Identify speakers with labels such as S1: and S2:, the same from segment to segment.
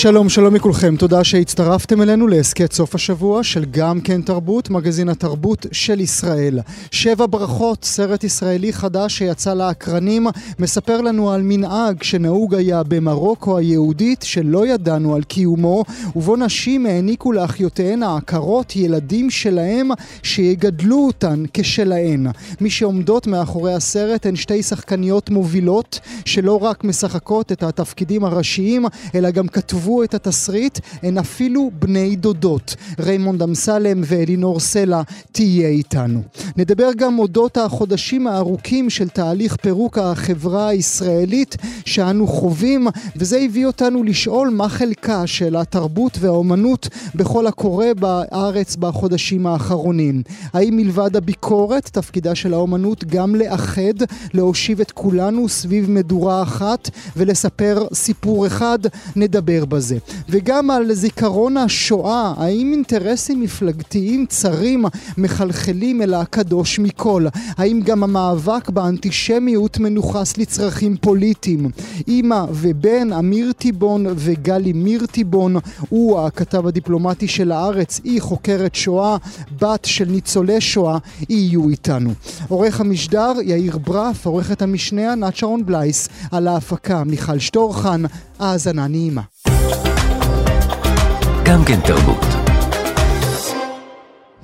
S1: שלום, שלום לכולכם, תודה שהצטרפתם אלינו להסכת סוף השבוע של גם כן תרבות, מגזין התרבות של ישראל. שבע ברכות, סרט ישראלי חדש שיצא לאקרנים, מספר לנו על מנהג שנהוג היה במרוקו היהודית, שלא ידענו על קיומו, ובו נשים העניקו לאחיותיהן העקרות ילדים שלהם, שיגדלו אותן כשלהן. מי שעומדות מאחורי הסרט הן שתי שחקניות מובילות, שלא רק משחקות את התפקידים הראשיים, אלא גם כתבו כתבו את התסריט הן אפילו בני דודות. ריימונד אמסלם ואלינור סלע תהיה איתנו. נדבר גם אודות החודשים הארוכים של תהליך פירוק החברה הישראלית שאנו חווים, וזה הביא אותנו לשאול מה חלקה של התרבות והאומנות בכל הקורה בארץ בחודשים האחרונים. האם מלבד הביקורת, תפקידה של האומנות גם לאחד, להושיב את כולנו סביב מדורה אחת ולספר סיפור אחד? נדבר בזה. וגם על זיכרון השואה, האם אינטרסים מפלגתיים צרים מחלחלים אל הקדוש מכל? האם גם המאבק באנטישמיות מנוכס לצרכים פוליטיים? אימא ובן, אמיר טיבון וגלי מיר טיבון, הוא הכתב הדיפלומטי של הארץ, היא חוקרת שואה, בת של ניצולי שואה, יהיו איתנו. עורך המשדר יאיר ברף, עורכת המשנה ענת שרון בלייס, על ההפקה מיכל שטורחן, האזנה נעימה.
S2: גם כן תרבות.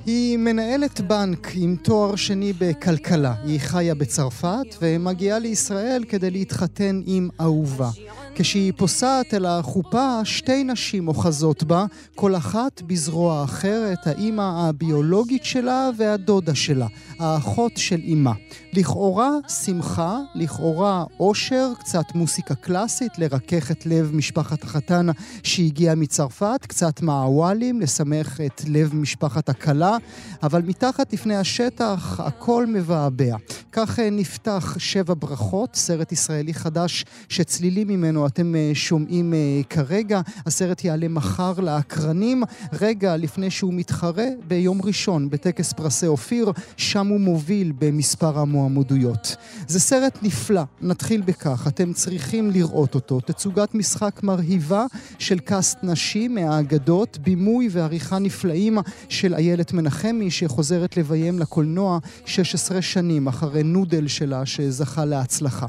S1: היא מנהלת בנק עם תואר שני בכלכלה. היא חיה בצרפת ומגיעה לישראל כדי להתחתן עם אהובה. כשהיא פוסעת אל החופה, שתי נשים אוחזות בה, כל אחת בזרוע אחרת, האימא הביולוגית שלה והדודה שלה, האחות של אימה. לכאורה שמחה, לכאורה אושר, קצת מוסיקה קלאסית, לרכך את לב משפחת החתן שהגיעה מצרפת, קצת מעוואלים, לשמח את לב משפחת הכלה, אבל מתחת לפני השטח הכל מבעבע. כך נפתח שבע ברכות, סרט ישראלי חדש שצלילים ממנו אתם אה, שומעים אה, כרגע. הסרט יעלה מחר לאקרנים, רגע לפני שהוא מתחרה ביום ראשון בטקס פרסי אופיר, שם הוא מוביל במספר המועמדויות. זה סרט נפלא, נתחיל בכך, אתם צריכים לראות אותו. תצוגת משחק מרהיבה של קאסט נשים מהאגדות, בימוי ועריכה נפלאים של איילת מנחמי, שחוזרת לביים לקולנוע 16 שנים אחרי נודל שלה שזכה להצלחה.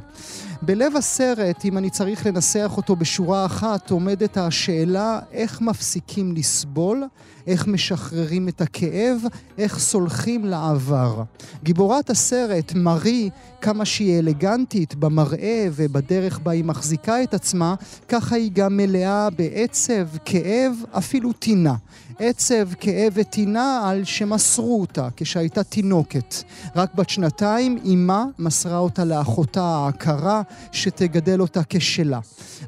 S1: בלב הסרט, אם אני צריך לנסח אותו בשורה אחת, עומדת השאלה איך מפסיקים לסבול, איך משחררים את הכאב, איך סולחים לעבר. גיבורת הסרט, מרי, כמה שהיא אלגנטית במראה ובדרך בה היא מחזיקה את עצמה, ככה היא גם מלאה בעצב, כאב, אפילו טינה. עצב, כאב וטינה על שמסרו אותה כשהייתה תינוקת. רק בת שנתיים, אמה מסרה אותה לאחותה העקרה, שתגדל אותה כשלה.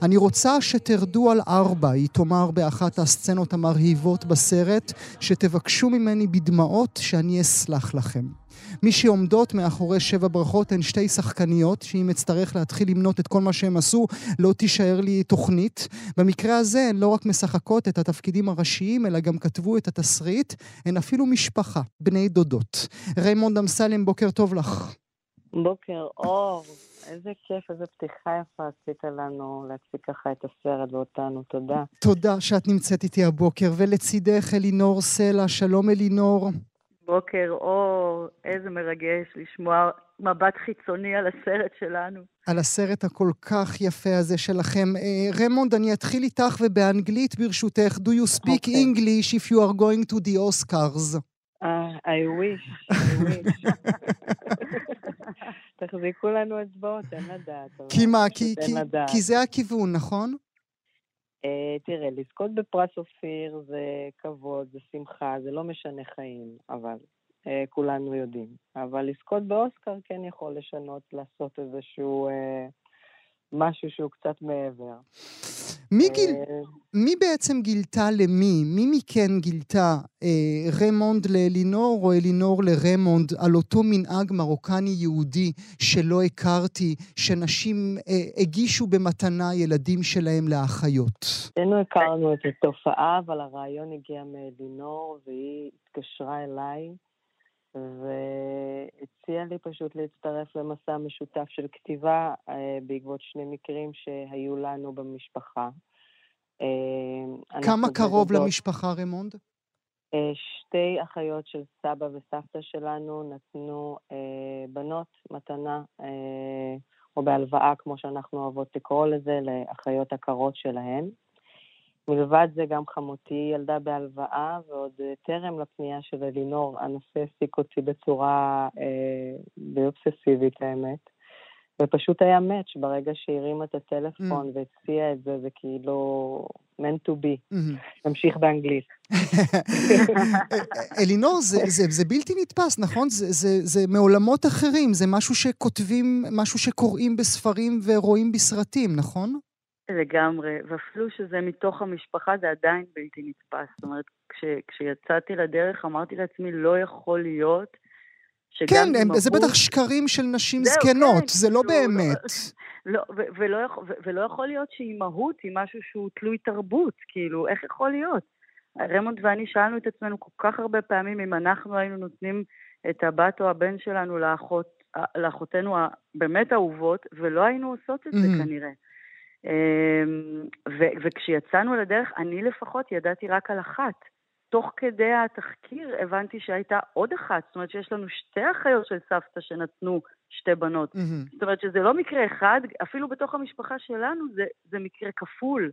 S1: אני רוצה שתרדו על ארבע, היא תאמר באחת הסצנות המרהיבות בסרט, שתבקשו ממני בדמעות שאני אסלח לכם. מי שעומדות מאחורי שבע ברכות הן שתי שחקניות, שאם אצטרך להתחיל למנות את כל מה שהם עשו, לא תישאר לי תוכנית. במקרה הזה הן לא רק משחקות את התפקידים הראשיים, אלא גם כתבו את התסריט. הן אפילו משפחה, בני דודות. ריימונד אמסלם, בוקר טוב לך.
S3: בוקר אור. איזה כיף, איזה פתיחה יפה עשית לנו להציג ככה את הסרט ואותנו, תודה.
S1: תודה שאת נמצאת איתי הבוקר, ולצידך אלינור סלע, שלום אלינור.
S4: בוקר אור, איזה מרגש לשמוע מבט חיצוני על הסרט שלנו.
S1: על הסרט הכל כך יפה הזה שלכם. Uh, רמונד, אני אתחיל איתך ובאנגלית ברשותך. Do you speak okay. English if you are going to the Oscars?
S3: Uh, I wish, I wish. תחזיקו לנו אצבעות, אין לדעת.
S1: כי מה? כי, כי, כי זה הכיוון, נכון?
S3: Uh, תראה, לזכות בפרס אופיר זה כבוד, זה שמחה, זה לא משנה חיים, אבל uh, כולנו יודעים. אבל לזכות באוסקר כן יכול לשנות, לעשות איזשהו uh, משהו שהוא קצת מעבר.
S1: מי, גיל... מי בעצם גילתה למי? מי מכן גילתה אה, רמונד לאלינור או אלינור לרמונד על אותו מנהג מרוקני יהודי שלא הכרתי, שנשים אה, הגישו במתנה ילדים שלהם לאחיות?
S3: שנינו הכרנו את התופעה, אבל הרעיון הגיע מאלינור והיא התקשרה אליי והציעה הציע לי פשוט להצטרף למסע משותף של כתיבה אה, בעקבות שני מקרים שהיו לנו במשפחה.
S1: אה, כמה קרוב למשפחה, רמונד?
S3: אה, שתי אחיות של סבא וסבתא שלנו נתנו בנות מתנה, או בהלוואה, כמו שאנחנו אוהבות לקרוא לזה, לאחיות הקרות שלהן. מלבד זה גם חמותי ילדה בהלוואה, ועוד אה, טרם לפנייה של אלינור, הנושא העסיק אותי בצורה אה, די אובססיבית, האמת. ופשוט היה מאץ' ברגע שהיא הרימה את הטלפון mm. והציעה את זה, זה כאילו meant to be. Mm-hmm. נמשיך באנגלית.
S1: אלינור, זה, זה, זה בלתי נתפס, נכון? זה, זה, זה מעולמות אחרים, זה משהו שכותבים, משהו שקוראים בספרים ורואים בסרטים, נכון?
S4: לגמרי, ואפילו שזה מתוך המשפחה זה עדיין בלתי נתפס. זאת אומרת, כש, כשיצאתי לדרך אמרתי לעצמי, לא יכול להיות
S1: שגם כן, הם, זה בטח שקרים של נשים זהו, זקנות, כן, זה לא כאילו, באמת.
S4: לא, ו- ולא, ו- ולא יכול להיות שאימהות היא משהו שהוא תלוי תרבות, כאילו, איך יכול להיות? רמונד ואני שאלנו את עצמנו כל כך הרבה פעמים אם אנחנו היינו נותנים את הבת או הבן שלנו לאחות, לאחותינו הבאמת אהובות, ולא היינו עושות את זה mm-hmm. כנראה. אמ, ו- וכשיצאנו לדרך, אני לפחות ידעתי רק על אחת. תוך כדי התחקיר הבנתי שהייתה עוד אחת, זאת אומרת שיש לנו שתי אחיות של סבתא שנתנו שתי בנות. Mm-hmm. זאת אומרת שזה לא מקרה אחד, אפילו בתוך המשפחה שלנו זה, זה מקרה כפול.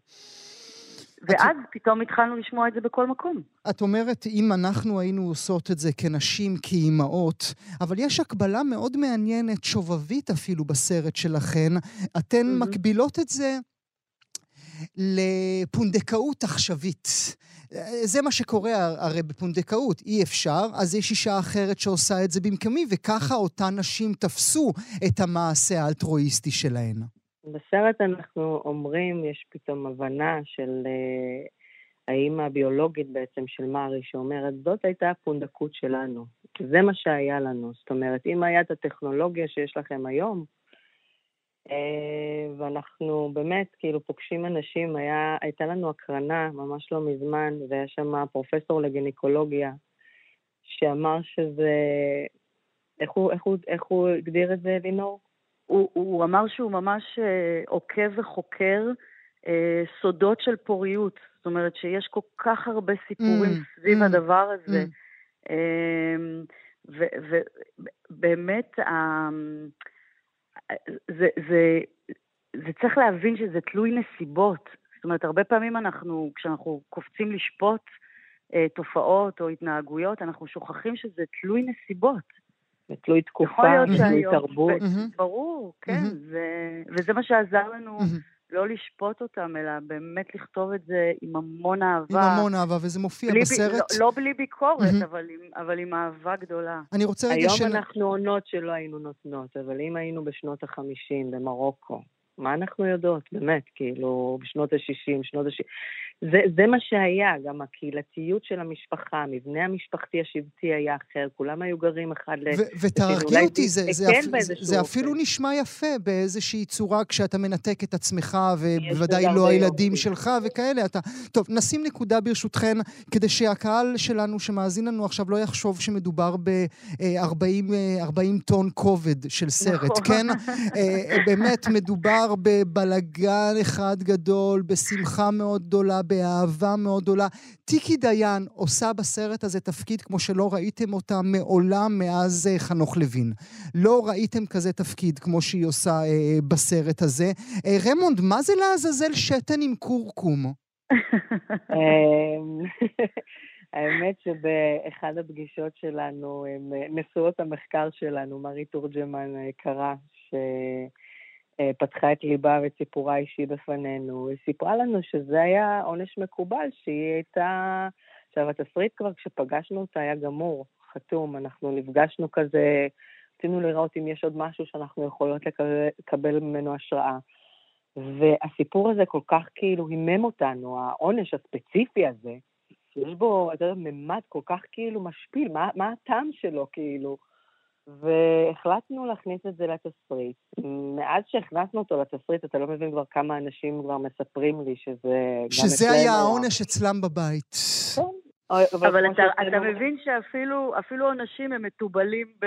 S4: ואז את... פתאום התחלנו לשמוע את זה בכל מקום.
S1: את אומרת, אם אנחנו היינו עושות את זה כנשים, כאימהות, אבל יש הקבלה מאוד מעניינת, שובבית אפילו בסרט שלכן. אתן mm-hmm. מקבילות את זה לפונדקאות עכשווית. זה מה שקורה הרי בפונדקאות, אי אפשר, אז יש אישה אחרת שעושה את זה במקומי, וככה אותן נשים תפסו את המעשה האלטרואיסטי שלהן.
S3: בסרט אנחנו אומרים, יש פתאום הבנה של uh, האימא הביולוגית בעצם של מרי, שאומרת, זאת הייתה הפונדקות שלנו. זה מה שהיה לנו. זאת אומרת, אם היה את הטכנולוגיה שיש לכם היום, אה, ואנחנו באמת כאילו פוגשים אנשים, היה, הייתה לנו הקרנה ממש לא מזמן, והיה שם פרופסור לגניקולוגיה, שאמר שזה... איך הוא, איך הוא, איך הוא הגדיר את זה, לינור?
S4: הוא, הוא אמר שהוא ממש אה, עוקב וחוקר אה, סודות של פוריות. זאת אומרת שיש כל כך הרבה סיפורים mm, סביב mm, הדבר הזה. Mm. אה, ובאמת, אה, זה, זה, זה צריך להבין שזה תלוי נסיבות. זאת אומרת, הרבה פעמים אנחנו, כשאנחנו קופצים לשפוט אה, תופעות או התנהגויות, אנחנו שוכחים שזה תלוי נסיבות.
S3: זה תלוי תקופה, תלוי תרבות.
S4: ברור, כן, וזה מה שעזר לנו לא לשפוט אותם, אלא באמת לכתוב את זה עם המון אהבה.
S1: עם המון אהבה, וזה מופיע בסרט.
S4: לא, לא בלי ביקורת, אבל, עם, אבל עם אהבה גדולה.
S1: אני רוצה רגע
S3: היום של... אנחנו עונות שלא היינו נותנות, אבל אם היינו בשנות החמישים במרוקו, מה אנחנו יודעות, באמת, כאילו, בשנות ה-60, שנות ה-60. זה, זה מה שהיה, גם הקהילתיות של המשפחה, המבנה המשפחתי השבטי היה אחר, כולם היו גרים אחד ל...
S1: ותרגיע אותי, זה, זה, אפ... זה, זה אפילו נשמע יפה באיזושהי צורה כשאתה מנתק את עצמך, ובוודאי לא הילדים יופי. שלך וכאלה. אתה... טוב, נשים נקודה ברשותכן, כדי שהקהל שלנו שמאזין לנו עכשיו לא יחשוב שמדובר ב-40 אה, טון כובד של סרט, נכון. כן? אה, באמת, מדובר בבלגן אחד גדול, בשמחה מאוד גדולה. באהבה מאוד גדולה. טיקי דיין עושה בסרט הזה תפקיד כמו שלא ראיתם אותה מעולם מאז אה, חנוך לוין. לא ראיתם כזה תפקיד כמו שהיא עושה אה, בסרט הזה. אה, רמונד, מה זה לעזאזל שתן עם קורקום?
S3: אמ, האמת שבאחד הפגישות שלנו, נשואות המחקר שלנו, מרי תורג'מן היקרה, ש... אה, פתחה את ליבה ואת סיפורה האישי בפנינו. היא סיפרה לנו שזה היה עונש מקובל, שהיא הייתה... עכשיו, התסריט כבר כשפגשנו אותה היה גמור, חתום. אנחנו נפגשנו כזה, רצינו לראות אם יש עוד משהו שאנחנו יכולות לקבל ממנו השראה. והסיפור הזה כל כך כאילו הימם אותנו, העונש הספציפי הזה, שיש בו, אתה יודע, ממד כל כך כאילו משפיל, מה, מה הטעם שלו, כאילו? והחלטנו להכניס את זה לתסריט. מאז שהכנסנו אותו לתסריט, אתה לא מבין כבר כמה אנשים כבר מספרים לי שזה...
S1: שזה היה העונש אצלם בבית.
S4: כן. אבל אתה, אתה מבין שאפילו אנשים הם מתובלים ב...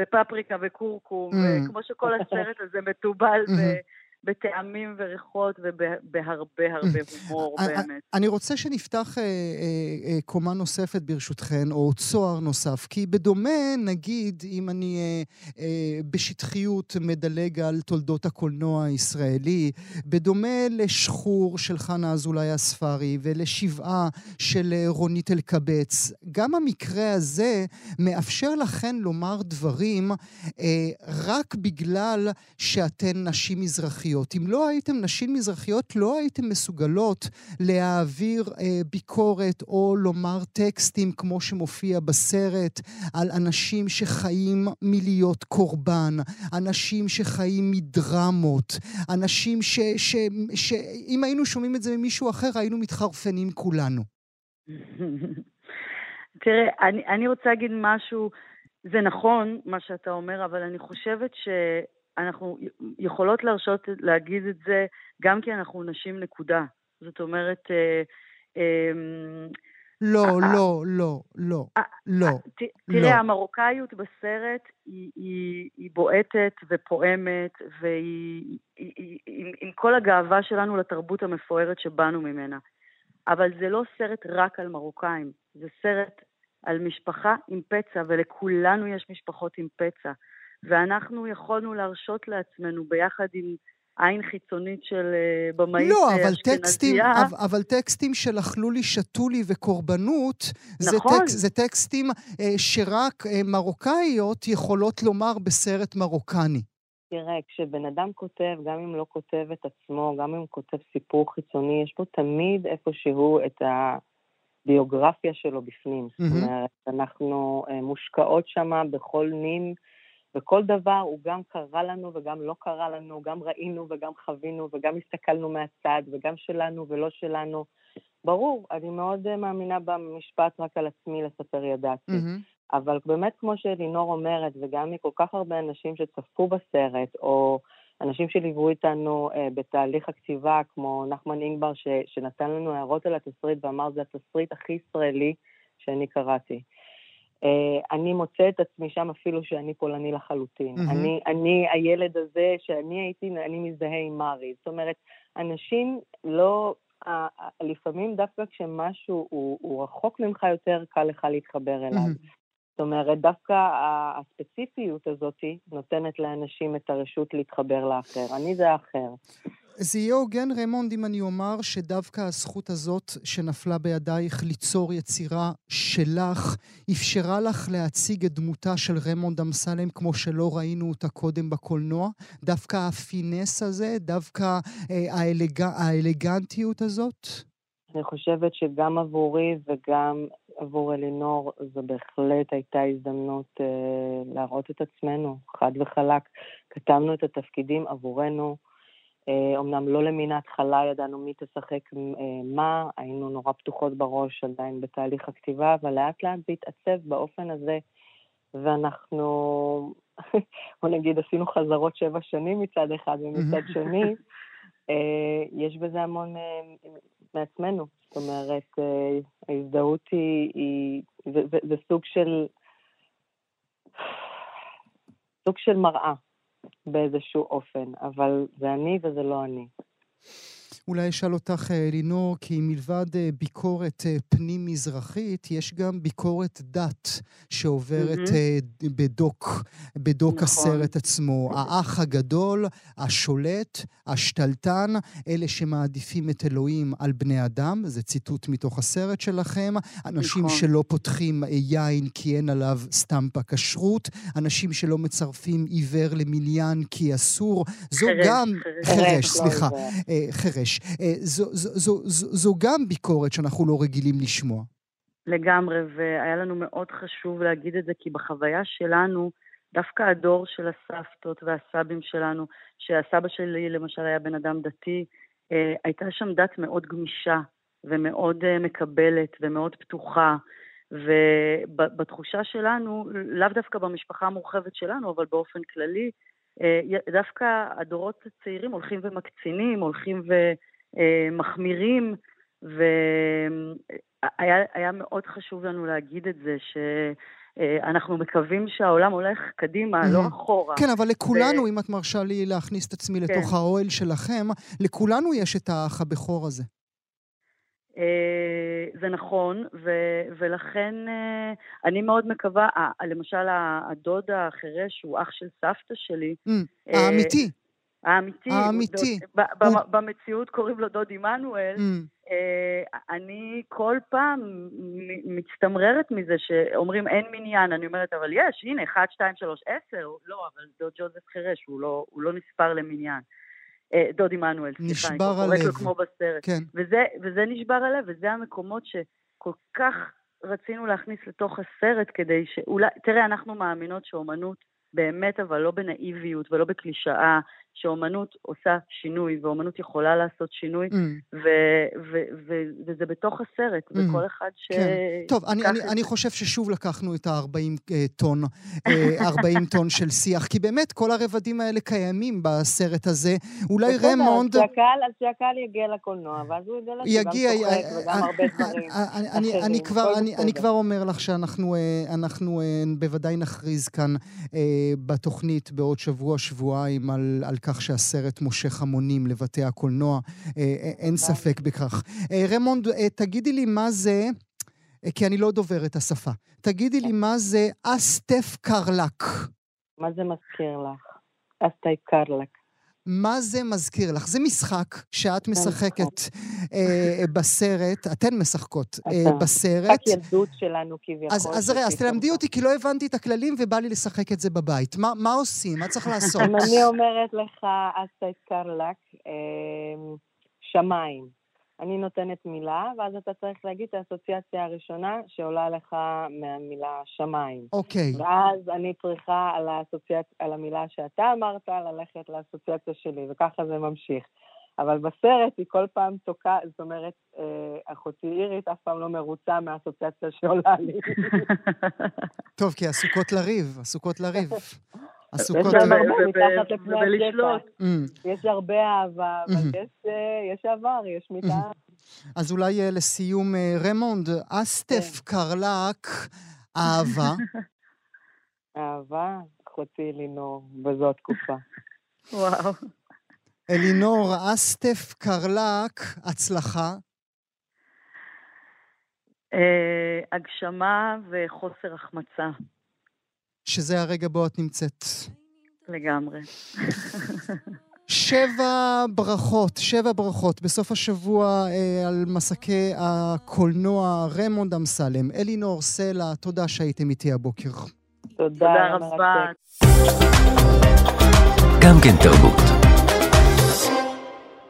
S4: בפפריקה וכורכום, mm. וכמו שכל הסרט הזה מתובל mm-hmm. בטעמים וריחות ובהרבה הרבה הומור, באמת.
S1: אני רוצה שנפתח אה, אה, אה, קומה נוספת ברשותכן, או צוהר נוסף, כי בדומה, נגיד, אם אני בשטחיות מדלג על תולדות הקולנוע הישראלי, בדומה לשחור של חנה אזולאי הספרי ולשבעה של רונית אלקבץ, גם המקרה הזה מאפשר לכן לומר דברים רק בגלל שאתן נשים מזרחיות. מזרחיות. אם לא הייתם נשים מזרחיות, לא הייתם מסוגלות להעביר אה, ביקורת או לומר טקסטים כמו שמופיע בסרט על אנשים שחיים מלהיות קורבן, אנשים שחיים מדרמות, אנשים שאם היינו שומעים את זה ממישהו אחר, היינו מתחרפנים כולנו.
S4: תראה, אני, אני רוצה להגיד משהו, זה נכון מה שאתה אומר, אבל אני חושבת ש... אנחנו יכולות להרשות להגיד את זה גם כי אנחנו נשים נקודה. זאת אומרת... אה, אמ,
S1: לא, לא, לא, לא, לא.
S4: תראה, לא. המרוקאיות בסרט היא, היא, היא בועטת ופועמת, והיא היא, היא, היא, עם כל הגאווה שלנו לתרבות המפוארת שבאנו ממנה. אבל זה לא סרט רק על מרוקאים, זה סרט על משפחה עם פצע, ולכולנו יש משפחות עם פצע. ואנחנו יכולנו להרשות לעצמנו ביחד עם עין חיצונית של אה, במאית
S1: לא, אה, אבל טקסטים, אבל, אבל טקסטים של אכלו לי, שתו לי וקורבנות, נכון. זה, טק, זה טקסטים אה, שרק אה, מרוקאיות יכולות לומר בסרט מרוקני.
S3: תראה, כשבן אדם כותב, גם אם לא כותב את עצמו, גם אם כותב סיפור חיצוני, יש פה תמיד איפשהו את הביוגרפיה שלו בפנים. Mm-hmm. זאת אומרת, אנחנו אה, מושקעות שמה בכל מין... וכל דבר הוא גם קרה לנו וגם לא קרה לנו, גם ראינו וגם חווינו וגם הסתכלנו מהצד וגם שלנו ולא שלנו. ברור, אני מאוד אה, מאמינה במשפט רק על עצמי לספר ידעתי. Mm-hmm. אבל באמת, כמו שלינור אומרת, וגם מכל כך הרבה אנשים שצפו בסרט, או אנשים שליוו איתנו אה, בתהליך הכתיבה, כמו נחמן אינגבר, ש, שנתן לנו הערות על התסריט ואמר, זה התסריט הכי ישראלי שאני קראתי. אה, אני מוצא את עצמי שם אפילו שאני פולני לחלוטין. Mm-hmm. אני, אני הילד הזה שאני הייתי, אני מזדהה עם מרי. זאת אומרת, אנשים לא, לפעמים דווקא כשמשהו הוא, הוא רחוק ממך יותר, קל לך להתחבר אליו. Mm-hmm. זאת אומרת, דווקא הספציפיות הזאת נותנת לאנשים את הרשות להתחבר לאחר. אני זה האחר.
S1: זה יהיה הוגן, רמונד, אם אני אומר שדווקא הזכות הזאת שנפלה בידייך ליצור יצירה שלך, אפשרה לך להציג את דמותה של רמונד אמסלם כמו שלא ראינו אותה קודם בקולנוע? דווקא הפינס הזה? דווקא אה, האלג... האלגנטיות הזאת?
S3: אני חושבת שגם עבורי וגם עבור אלינור זו בהחלט הייתה הזדמנות אה, להראות את עצמנו, חד וחלק. כתבנו את התפקידים עבורנו. אומנם אה, לא למן ההתחלה ידענו מי תשחק אה, מה, היינו נורא פתוחות בראש עדיין בתהליך הכתיבה, אבל לאט לאט זה התעצב באופן הזה, ואנחנו, בוא נגיד, עשינו חזרות שבע שנים מצד אחד ומצד שני, אה, יש בזה המון מעצמנו. זאת אומרת, ההזדהות היא, היא זה, זה, זה סוג של, סוג של מראה. באיזשהו אופן, אבל זה אני וזה לא אני.
S1: אולי אשאל אותך, אה, לינור, כי מלבד אה, ביקורת אה, פנים-מזרחית, יש גם ביקורת דת שעוברת mm-hmm. בדוק, בדוק נכון. הסרט עצמו. האח הגדול, השולט, השתלטן, אלה שמעדיפים את אלוהים על בני אדם, זה ציטוט מתוך הסרט שלכם. אנשים נכון. שלא פותחים יין כי אין עליו סטמפה כשרות, אנשים שלא מצרפים עיוור למניין כי אסור. זו חרש, גם... חרש, חרש, סליחה. חרש. אה, זו, זו, זו, זו, זו גם ביקורת שאנחנו לא רגילים לשמוע.
S4: לגמרי, והיה לנו מאוד חשוב להגיד את זה, כי בחוויה שלנו, דווקא הדור של הסבתות והסבים שלנו, שהסבא שלי למשל היה בן אדם דתי, אה, הייתה שם דת מאוד גמישה ומאוד אה, מקבלת ומאוד פתוחה. ובתחושה שלנו, לאו דווקא במשפחה המורחבת שלנו, אבל באופן כללי, אה, דווקא הדורות הצעירים הולכים ומקצינים, הולכים ומחמירים, והיה מאוד חשוב לנו להגיד את זה, ש... אנחנו מקווים שהעולם הולך קדימה, לא אחורה.
S1: כן, אבל לכולנו, ו... אם את מרשה לי להכניס את עצמי כן. לתוך האוהל שלכם, לכולנו יש את האח הבכור הזה.
S4: Uh, זה נכון, ו- ולכן uh, אני מאוד מקווה, uh, למשל הדוד החירש הוא אח של סבתא שלי.
S1: Mm, האמיתי.
S4: האמיתי.
S1: האמיתי.
S4: דוד, הוא... במציאות קוראים לו דוד עמנואל. Mm. אני כל פעם מצטמררת מזה שאומרים אין מניין, אני אומרת, אבל יש, הנה, 1, 2, 3, 10, לא, אבל דוד ג'וזף חירש, הוא לא, הוא לא נספר למניין. אה, דוד עמנואל,
S1: סליחה, אני קוראת
S4: לו כמו בסרט.
S1: כן.
S4: וזה, וזה נשבר הלב, וזה המקומות שכל כך רצינו להכניס לתוך הסרט כדי שאולי, תראה, אנחנו מאמינות שאומנות באמת, אבל לא בנאיביות ולא בקלישאה, שאומנות עושה שינוי, ואומנות יכולה לעשות שינוי, mm. ו- ו- ו- וזה בתוך הסרט, mm. וכל אחד ש... כן.
S1: טוב, אני, אני, אני חושב ששוב לקחנו את ה-40 אה, טון, 40 אה, טון של שיח, כי באמת כל הרבדים האלה קיימים בסרט הזה. אולי רמונד...
S3: אז שהקהל יגיע לקולנוע, ואז הוא יגלה שגם צוחק וגם הרבה דברים אחרים.
S1: אני כבר אומר לך שאנחנו אה, בוודאי נכריז כאן בתוכנית בעוד שבוע, שבועיים, על כך שהסרט מושך המונים לבתי הקולנוע. אה, אה, אין ספק בכך. אה, רמונד, תגידי לי מה זה, כי אני לא דובר את השפה, תגידי לי מה זה אסטף קרלק.
S3: מה זה מזכיר לך? אסטי קרלק.
S1: מה זה מזכיר לך? זה משחק שאת משחקת אה, בסרט, אתן משחקות אה, בסרט.
S3: משחק ילדות שלנו כביכול.
S1: אז, אז ראה, אז תלמדי אותי, כי לא הבנתי את הכללים ובא לי לשחק את זה בבית. מה, מה עושים? מה צריך לעשות?
S3: אני אומרת לך, אז תזכר אה, שמיים. אני נותנת מילה, ואז אתה צריך להגיד את האסוציאציה הראשונה שעולה לך מהמילה שמיים.
S1: אוקיי.
S3: Okay. ואז אני צריכה על, האסוציאצ... על המילה שאתה אמרת ללכת לאסוציאציה שלי, וככה זה ממשיך. אבל בסרט היא כל פעם תוקעת, זאת אומרת, אה, אחותי אירית אף פעם לא מרוצה מהאסוציאציה שעולה לי.
S1: טוב, כי עסוקות לריב, עסוקות לריב.
S3: עסוקות... יש הרבה מתחת לפני השטח. Mm. יש הרבה אהבה, אבל mm-hmm. אה, יש עבר, יש מיטה. Mm-hmm.
S1: אז אולי אה, לסיום, אה, רמונד, אסטף כן. קרלק, אהבה.
S3: אהבה, אחותי אלינור, בזו התקופה.
S4: וואו.
S1: אלינור, אסטף קרלק, הצלחה.
S4: הגשמה וחוסר החמצה.
S1: שזה הרגע בו את נמצאת.
S4: לגמרי.
S1: שבע ברכות, שבע ברכות בסוף השבוע אה, על מסקי הקולנוע רמונד אמסלם. אלינור סלע, תודה שהייתם איתי הבוקר.
S3: תודה, תודה רבה.
S2: גם כן תרבות.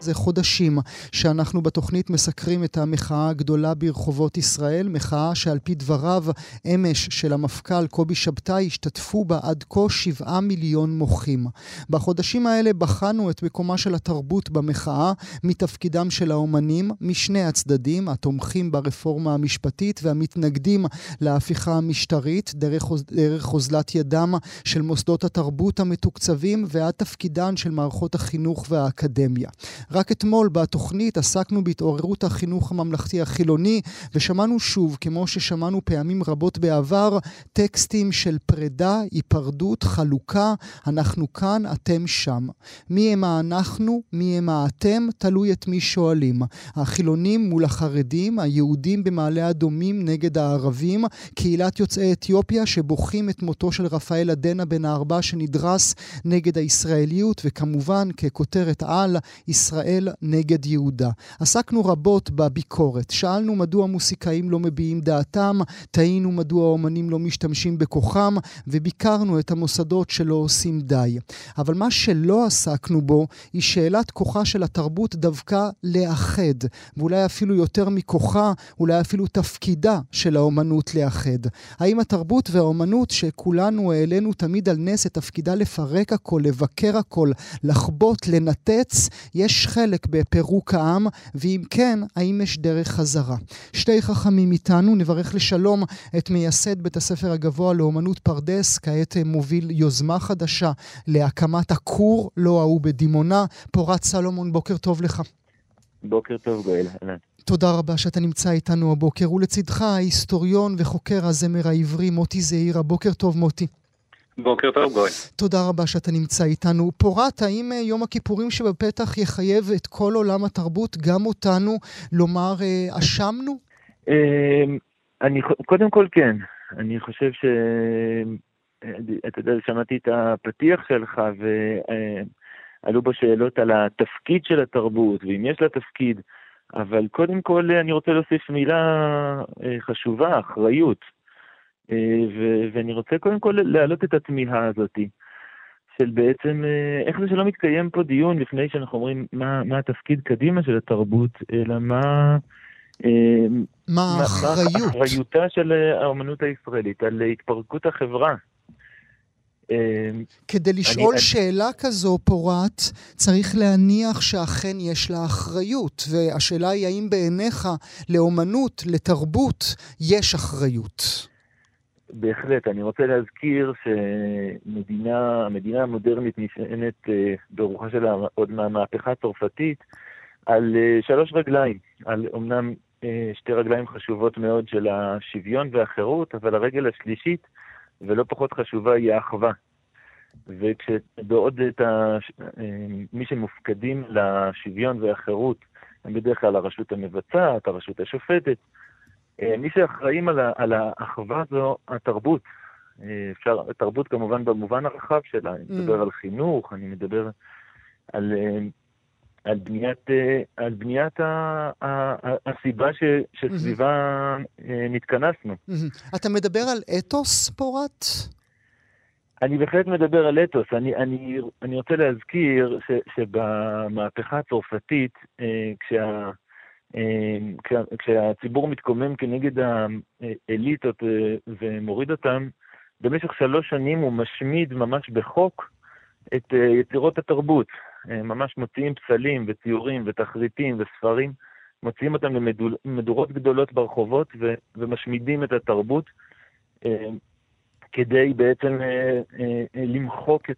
S1: זה חודשים שאנחנו בתוכנית מסקרים את המחאה הגדולה ברחובות ישראל, מחאה שעל פי דבריו אמש של המפכ"ל קובי שבתאי השתתפו בה עד כה שבעה מיליון מוחים. בחודשים האלה בחנו את מקומה של התרבות במחאה מתפקידם של האומנים משני הצדדים, התומכים ברפורמה המשפטית והמתנגדים להפיכה המשטרית, דרך, דרך אוזלת ידם של מוסדות התרבות המתוקצבים ועד תפקידן של מערכות החינוך והאקדמיה. רק אתמול בתוכנית עסקנו בהתעוררות החינוך הממלכתי החילוני, ושמענו שוב, כמו ששמענו פעמים רבות בעבר, טקסטים של פרידה, היפרדות, חלוקה, אנחנו כאן, אתם שם. מי הם האנחנו, מי הם האתם, תלוי את מי שואלים. החילונים מול החרדים, היהודים במעלה אדומים נגד הערבים, קהילת יוצאי אתיופיה שבוכים את מותו של רפאל עדנה בן הארבע שנדרס נגד הישראליות, וכמובן, ככותרת על, ישראל ישראל נגד יהודה. עסקנו רבות בביקורת, שאלנו מדוע מוסיקאים לא מביעים דעתם, תהינו מדוע האומנים לא משתמשים בכוחם, וביקרנו את המוסדות שלא עושים די. אבל מה שלא עסקנו בו, היא שאלת כוחה של התרבות דווקא לאחד, ואולי אפילו יותר מכוחה, אולי אפילו תפקידה של האומנות לאחד. האם התרבות והאומנות שכולנו העלינו תמיד על נס את תפקידה לפרק הכל, לבקר הכל, לחבוט, לנתץ, יש חלק בפירוק העם, ואם כן, האם יש דרך חזרה. שתי חכמים איתנו, נברך לשלום את מייסד בית הספר הגבוה לאומנות פרדס, כעת מוביל יוזמה חדשה להקמת הכור, לא ההוא בדימונה. פורת סלומון, בוקר טוב לך.
S5: בוקר טוב, גואל,
S1: תודה רבה שאתה נמצא איתנו הבוקר, ולצידך ההיסטוריון וחוקר הזמר העברי מוטי זעירה. בוקר טוב, מוטי.
S5: בוקר טוב, גוי.
S1: תודה רבה שאתה נמצא איתנו. פורת, האם אה, יום הכיפורים שבפתח יחייב את כל עולם התרבות, גם אותנו, לומר אה, אשמנו?
S6: אמ, אני, קודם כל כן. אני חושב ש... אתה יודע, שמעתי את הפתיח שלך, ועלו בו שאלות על התפקיד של התרבות, ואם יש לה תפקיד, אבל קודם כל אני רוצה להוסיף מילה אה, חשובה, אחריות. אה, ואני רוצה קודם כל להעלות את התמיהה הזאת, של בעצם אה, איך זה שלא מתקיים פה דיון לפני שאנחנו אומרים מה, מה התפקיד קדימה של התרבות, אלא מה...
S1: מה האחריות?
S6: מה אחריותה של האומנות הישראלית על התפרקות החברה.
S1: כדי לשאול אני, שאלה אני... כזו, פורת, צריך להניח שאכן יש לה אחריות. והשאלה היא האם בעיניך לאומנות, לתרבות, יש אחריות.
S6: בהחלט. אני רוצה להזכיר שמדינה, המדינה המודרנית נשענת אה, ברוחה שלה עוד מהמהפכה הצרפתית על אה, שלוש רגליים. על אומנם אה, שתי רגליים חשובות מאוד של השוויון והחירות, אבל הרגל השלישית, ולא פחות חשובה, היא האחווה. וכשבעוד את ה... מי שמופקדים לשוויון והחירות הם בדרך כלל הרשות המבצעת, הרשות השופטת, מי שאחראים על, על האחווה זו התרבות. אה, אפשר, תרבות כמובן במובן הרחב שלה, אני מדבר mm. על חינוך, אני מדבר על, אה, על בניית, על בניית ה, ה, ה, הסיבה ש, שסביבה mm-hmm. נתכנסנו.
S1: Mm-hmm. אתה מדבר על אתוס, פורת?
S6: אני בהחלט מדבר על אתוס. אני, אני, אני רוצה להזכיר ש, שבמהפכה הצרפתית, כשה... אמ, כשהציבור מתקומם כנגד האליטות אה, ומוריד אותם, במשך שלוש שנים הוא משמיד ממש בחוק את אה, יצירות התרבות. אה, ממש מוציאים פסלים וציורים ותחריטים וספרים, מוציאים אותם למדורות גדולות ברחובות ומשמידים את התרבות כדי בעצם למחוק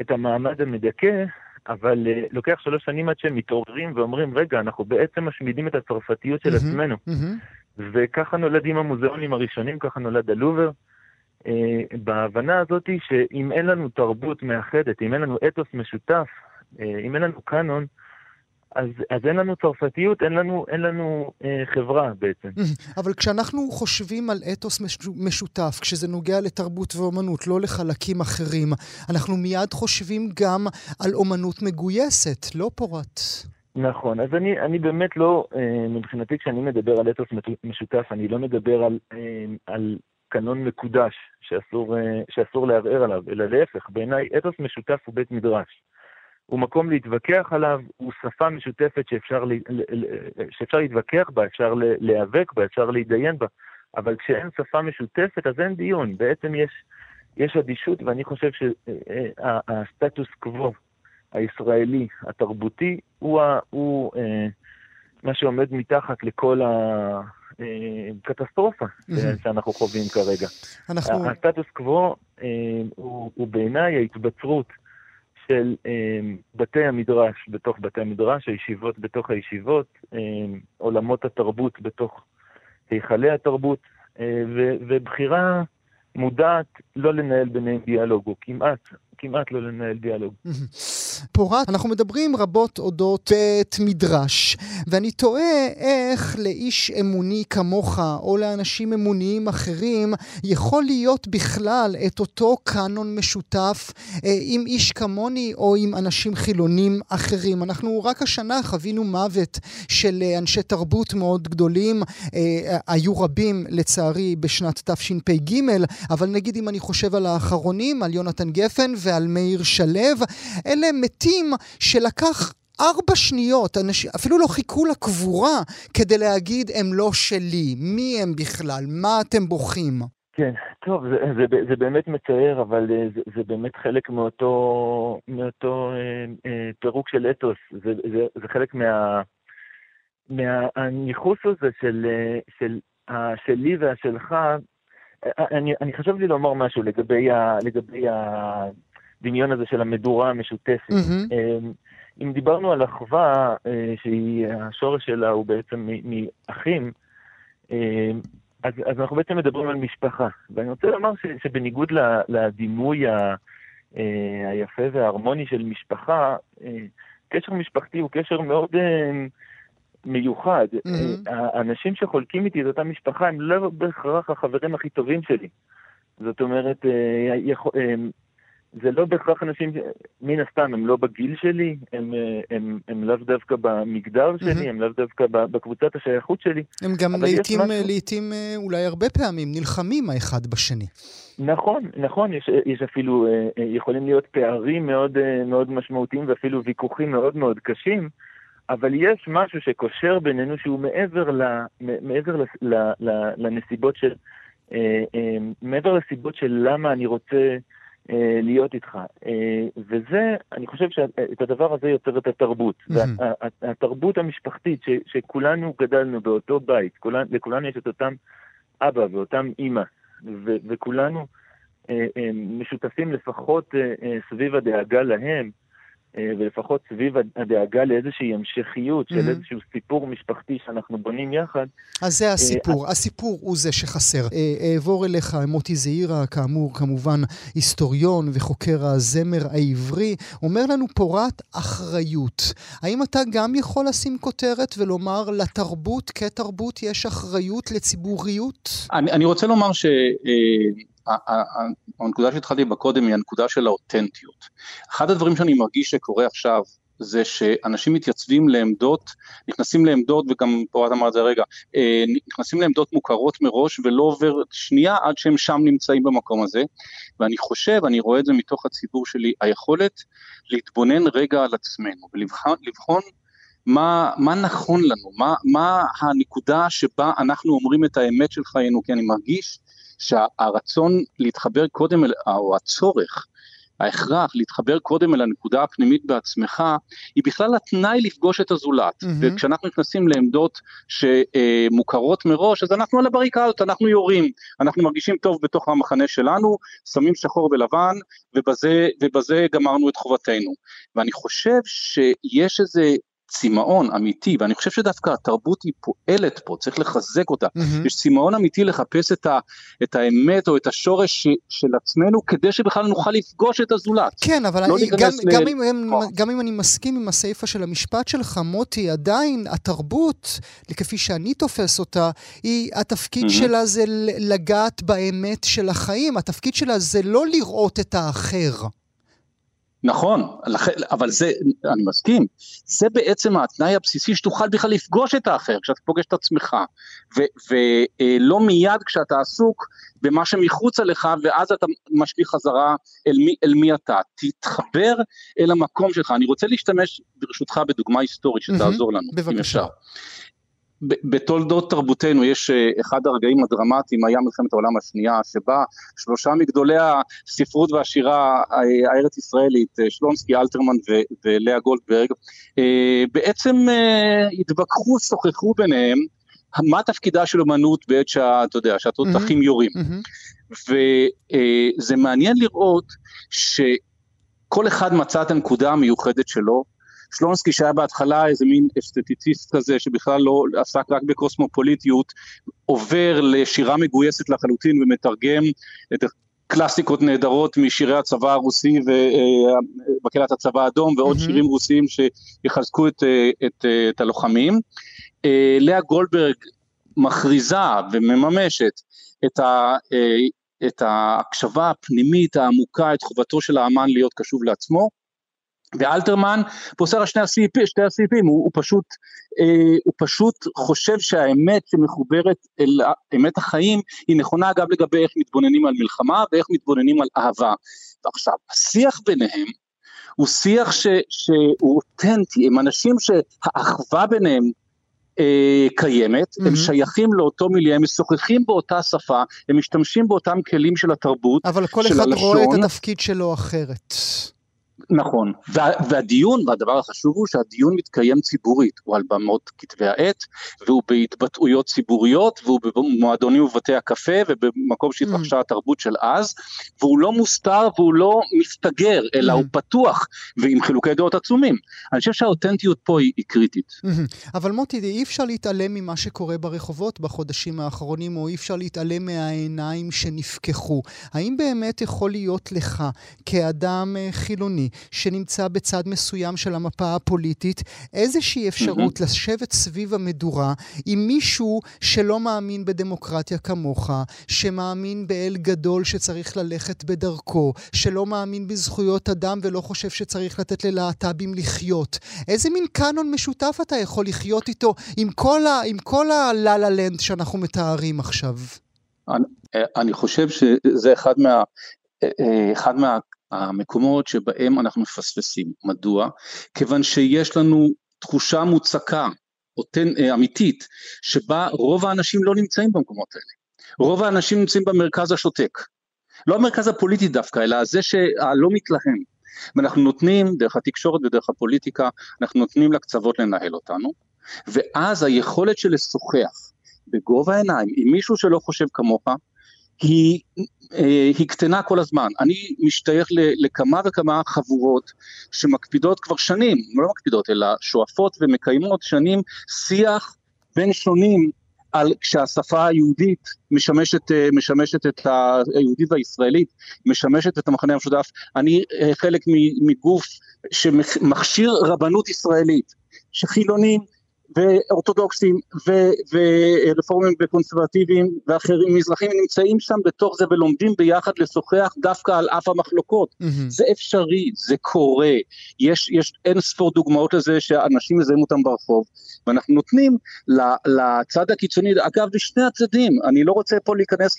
S6: את המעמד המדכא אבל uh, לוקח שלוש שנים עד שהם מתעוררים ואומרים, רגע, אנחנו בעצם משמידים את הצרפתיות של mm-hmm, עצמנו. Mm-hmm. וככה נולדים המוזיאונים הראשונים, ככה נולד הלובר. Uh, בהבנה הזאת שאם אין לנו תרבות מאחדת, אם אין לנו אתוס משותף, uh, אם אין לנו קאנון, אז, אז אין לנו צרפתיות, אין לנו, אין לנו אה, חברה בעצם.
S1: אבל כשאנחנו חושבים על אתוס משותף, כשזה נוגע לתרבות ואומנות, לא לחלקים אחרים, אנחנו מיד חושבים גם על אומנות מגויסת, לא פורת.
S6: נכון, אז אני, אני באמת לא, אה, מבחינתי כשאני מדבר על אתוס משותף, אני לא מדבר על, אה, על קנון מקודש שאסור, אה, שאסור לערער עליו, אלא להפך, בעיניי אתוס משותף הוא בית מדרש. הוא מקום להתווכח עליו, הוא שפה משותפת שאפשר, לה, שאפשר להתווכח בה, אפשר להיאבק בה, אפשר להתדיין בה, אבל כשאין שפה משותפת אז אין דיון, בעצם יש, יש אדישות, ואני חושב שהסטטוס קוו הישראלי, התרבותי, הוא, הוא אה, מה שעומד מתחת לכל הקטסטרופה אה, שאנחנו חווים כרגע. אנחנו... הסטטוס קוו אה, הוא, הוא בעיניי ההתבצרות של אה, בתי המדרש בתוך בתי המדרש, הישיבות בתוך הישיבות, אה, עולמות התרבות בתוך היכלי התרבות, אה, ובחירה מודעת לא לנהל ביניהם דיאלוג, או כמעט, כמעט לא לנהל דיאלוג.
S1: פורת, אנחנו מדברים רבות אודות בית מדרש, ואני תוהה איך לאיש אמוני כמוך, או לאנשים אמוניים אחרים, יכול להיות בכלל את אותו קאנון משותף אה, עם איש כמוני או עם אנשים חילונים אחרים. אנחנו רק השנה חווינו מוות של אה, אנשי תרבות מאוד גדולים, אה, היו רבים לצערי בשנת תשפ"ג, אבל נגיד אם אני חושב על האחרונים, על יונתן גפן ועל מאיר שלו, אלה מתים שלקח ארבע שניות, אנש... אפילו לא חיכו לקבורה כדי להגיד הם לא שלי, מי הם בכלל, מה אתם בוכים?
S6: כן, טוב, זה, זה, זה באמת מצער, אבל אה, זה, זה באמת חלק מאותו, מאותו אה, אה, פירוק של אתוס, זה, זה, זה חלק מה, מהניכוס הזה של, אה, של השלי והשלך. אה, אני, אני חשבתי לומר משהו לגבי, ה, לגבי ה, הדמיון הזה של המדורה המשותפת. Mm-hmm. אם דיברנו על אחווה, אה, שהשורש שלה הוא בעצם מאחים, אה, אז, אז אנחנו בעצם מדברים על משפחה. ואני רוצה לומר ש, שבניגוד לדימוי ה, אה, היפה וההרמוני של משפחה, קשר משפחתי הוא קשר מאוד מיוחד. Mm-hmm. האנשים שחולקים איתי את אותה משפחה הם לא בהכרח החברים הכי טובים שלי. זאת אומרת, זה לא בהכרח אנשים, מן הסתם, הם לא בגיל שלי, הם, הם, הם הם לאו דווקא במגדר שלי, mm-hmm. הם לאו דווקא בקבוצת השייכות שלי.
S1: הם גם לעיתים, משהו... לעיתים, אה, אולי הרבה פעמים, נלחמים האחד בשני.
S6: נכון, נכון, יש, יש אפילו, אה, אה, יכולים להיות פערים מאוד, מאוד משמעותיים ואפילו ויכוחים מאוד מאוד קשים, אבל יש משהו שקושר בינינו שהוא מעבר, ל, מעבר ל, ל, ל, לנסיבות של, מעבר לסיבות של למה אני רוצה... אה, להיות איתך. אה, וזה, אני חושב שאת הדבר הזה יוצר את התרבות. והתרבות המשפחתית, ש, שכולנו גדלנו באותו בית, כולנו, לכולנו יש את אותם אבא ואותם אימא, ו, וכולנו אה, משותפים לפחות סביב הדאגה להם, אה, ולפחות סביב הדאגה לאיזושהי המשכיות של mm-hmm. איזשהו סיפור משפחתי שאנחנו בונים יחד.
S1: אז זה הסיפור, הסיפור הוא זה שחסר. אה, אעבור אליך, מוטי זעירה, כאמור, כמובן היסטוריון וחוקר הזמר העברי, אומר לנו פורת אחריות. האם אתה גם יכול לשים כותרת ולומר לתרבות כתרבות יש אחריות לציבוריות?
S7: אני, אני רוצה לומר ש... הנקודה שהתחלתי בה קודם היא הנקודה של האותנטיות. אחד הדברים שאני מרגיש שקורה עכשיו זה שאנשים מתייצבים לעמדות, נכנסים לעמדות, וגם פה את אמרת זה הרגע, אה, נכנסים לעמדות מוכרות מראש ולא עובר שנייה עד שהם שם נמצאים במקום הזה, ואני חושב, אני רואה את זה מתוך הציבור שלי, היכולת להתבונן רגע על עצמנו ולבחון מה, מה נכון לנו, מה, מה הנקודה שבה אנחנו אומרים את האמת של חיינו, כי אני מרגיש שהרצון להתחבר קודם, אל, או הצורך, ההכרח להתחבר קודם אל הנקודה הפנימית בעצמך, היא בכלל התנאי לפגוש את הזולת. Mm-hmm. וכשאנחנו נכנסים לעמדות שמוכרות מראש, אז אנחנו על הבריקדות, אנחנו יורים, אנחנו מרגישים טוב בתוך המחנה שלנו, שמים שחור ולבן, ובזה, ובזה גמרנו את חובתנו. ואני חושב שיש איזה צמאון אמיתי, ואני חושב שדווקא התרבות היא פועלת פה, צריך לחזק אותה. Mm-hmm. יש צמאון אמיתי לחפש את, ה, את האמת או את השורש ש, של עצמנו, כדי שבכלל נוכל לפגוש את הזולת.
S1: כן, אבל לא אני, גם, ל... גם, אם, הם, גם אם אני מסכים עם הסיפה של המשפט שלך, מוטי, עדיין התרבות, כפי שאני תופס אותה, היא, התפקיד mm-hmm. שלה זה לגעת באמת של החיים, התפקיד שלה זה לא לראות את האחר.
S7: נכון, אבל זה, אני מסכים, זה בעצם התנאי הבסיסי שתוכל בכלל לפגוש את האחר, כשאתה פוגש את עצמך, ולא מיד כשאתה עסוק במה שמחוצה לך, ואז אתה משליך חזרה אל מי, אל מי אתה. תתחבר אל המקום שלך. אני רוצה להשתמש ברשותך בדוגמה היסטורית שתעזור לנו,
S1: בבקשה. אם אפשר.
S7: בתולדות תרבותנו יש אה, אחד הרגעים הדרמטיים, היה מלחמת העולם השנייה, שבה שלושה מגדולי הספרות והשירה אה, הארץ ישראלית, אה, שלונסקי, אלתרמן ולאה גולדברג, בעצם התווכחו, שוחחו ביניהם, מה תפקידה של אמנות בעת שאתה יודע, שהתותחים יורים. וזה מעניין לראות שכל אחד מצא את הנקודה המיוחדת שלו, שלונסקי שהיה בהתחלה איזה מין אסתטיציסט כזה שבכלל לא עסק רק בקוסמופוליטיות, עובר לשירה מגויסת לחלוטין ומתרגם את קלאסיקות נהדרות משירי הצבא הרוסי ובקהלת הצבא האדום ועוד mm-hmm. שירים רוסיים שיחזקו את, את, את הלוחמים. אה, לאה גולדברג מכריזה ומממשת את, ה, אה, את ההקשבה הפנימית העמוקה, את חובתו של האמן להיות קשוב לעצמו. ואלתרמן פוסר על שני הסעיפים, שתי הסעיפים, הוא, הוא, פשוט, אה, הוא פשוט חושב שהאמת שמחוברת אל אמת החיים היא נכונה גם לגבי איך מתבוננים על מלחמה ואיך מתבוננים על אהבה. ועכשיו, השיח ביניהם הוא שיח ש, שהוא אותנטי, הם אנשים שהאחווה ביניהם אה, קיימת, mm-hmm. הם שייכים לאותו מיליה, הם משוחחים באותה שפה, הם משתמשים באותם כלים של התרבות,
S1: אבל כל אחד הלשון. רואה את התפקיד שלו אחרת.
S7: נכון, וה, והדיון, והדבר החשוב הוא שהדיון מתקיים ציבורית, הוא על במות כתבי העת, והוא בהתבטאויות ציבוריות, והוא במועדונים ובבתי הקפה, ובמקום שהתרחשה mm. התרבות של אז, והוא לא מוסתר והוא לא מסתגר, אלא mm. הוא פתוח, ועם חילוקי דעות עצומים. אני חושב שהאותנטיות פה היא, היא קריטית.
S1: Mm-hmm. אבל מוטי, אי אפשר להתעלם ממה שקורה ברחובות בחודשים האחרונים, או אי אפשר להתעלם מהעיניים שנפקחו. האם באמת יכול להיות לך, כאדם אה, חילוני, שנמצא בצד מסוים של המפה הפוליטית, איזושהי אפשרות mm-hmm. לשבת סביב המדורה עם מישהו שלא מאמין בדמוקרטיה כמוך, שמאמין באל גדול שצריך ללכת בדרכו, שלא מאמין בזכויות אדם ולא חושב שצריך לתת ללהט"בים לחיות. איזה מין קאנון משותף אתה יכול לחיות איתו עם כל, ה, עם כל הלה-לה לנד שאנחנו מתארים עכשיו?
S7: אני, אני חושב שזה אחד מה... אחד מה, המקומות שבהם אנחנו מפספסים. מדוע? כיוון שיש לנו תחושה מוצקה, אה, אמיתית, שבה רוב האנשים לא נמצאים במקומות האלה. רוב האנשים נמצאים במרכז השותק. לא המרכז הפוליטי דווקא, אלא זה שהלא מתלהם. ואנחנו נותנים, דרך התקשורת ודרך הפוליטיקה, אנחנו נותנים לקצוות לנהל אותנו, ואז היכולת של לשוחח בגובה העיניים עם מישהו שלא חושב כמוך, היא, אה, היא קטנה כל הזמן. אני משתייך לכמה וכמה חבורות שמקפידות כבר שנים, לא מקפידות, אלא שואפות ומקיימות שנים שיח בין שונים על כשהשפה היהודית משמשת, אה, משמשת את היהודית והישראלית, משמשת את המחנה המשותף. אני אה, חלק מגוף שמכשיר רבנות ישראלית, שחילונים ואורתודוקסים ו- ורפורמים וקונסרבטיביים ואחרים מזרחים נמצאים שם בתוך זה ולומדים ביחד לשוחח דווקא על אף המחלוקות. Mm-hmm. זה אפשרי, זה קורה, יש, יש אין ספור דוגמאות לזה שאנשים מזהים אותם ברחוב ואנחנו נותנים לצד הקיצוני, אגב לשני הצדדים, אני לא רוצה פה להיכנס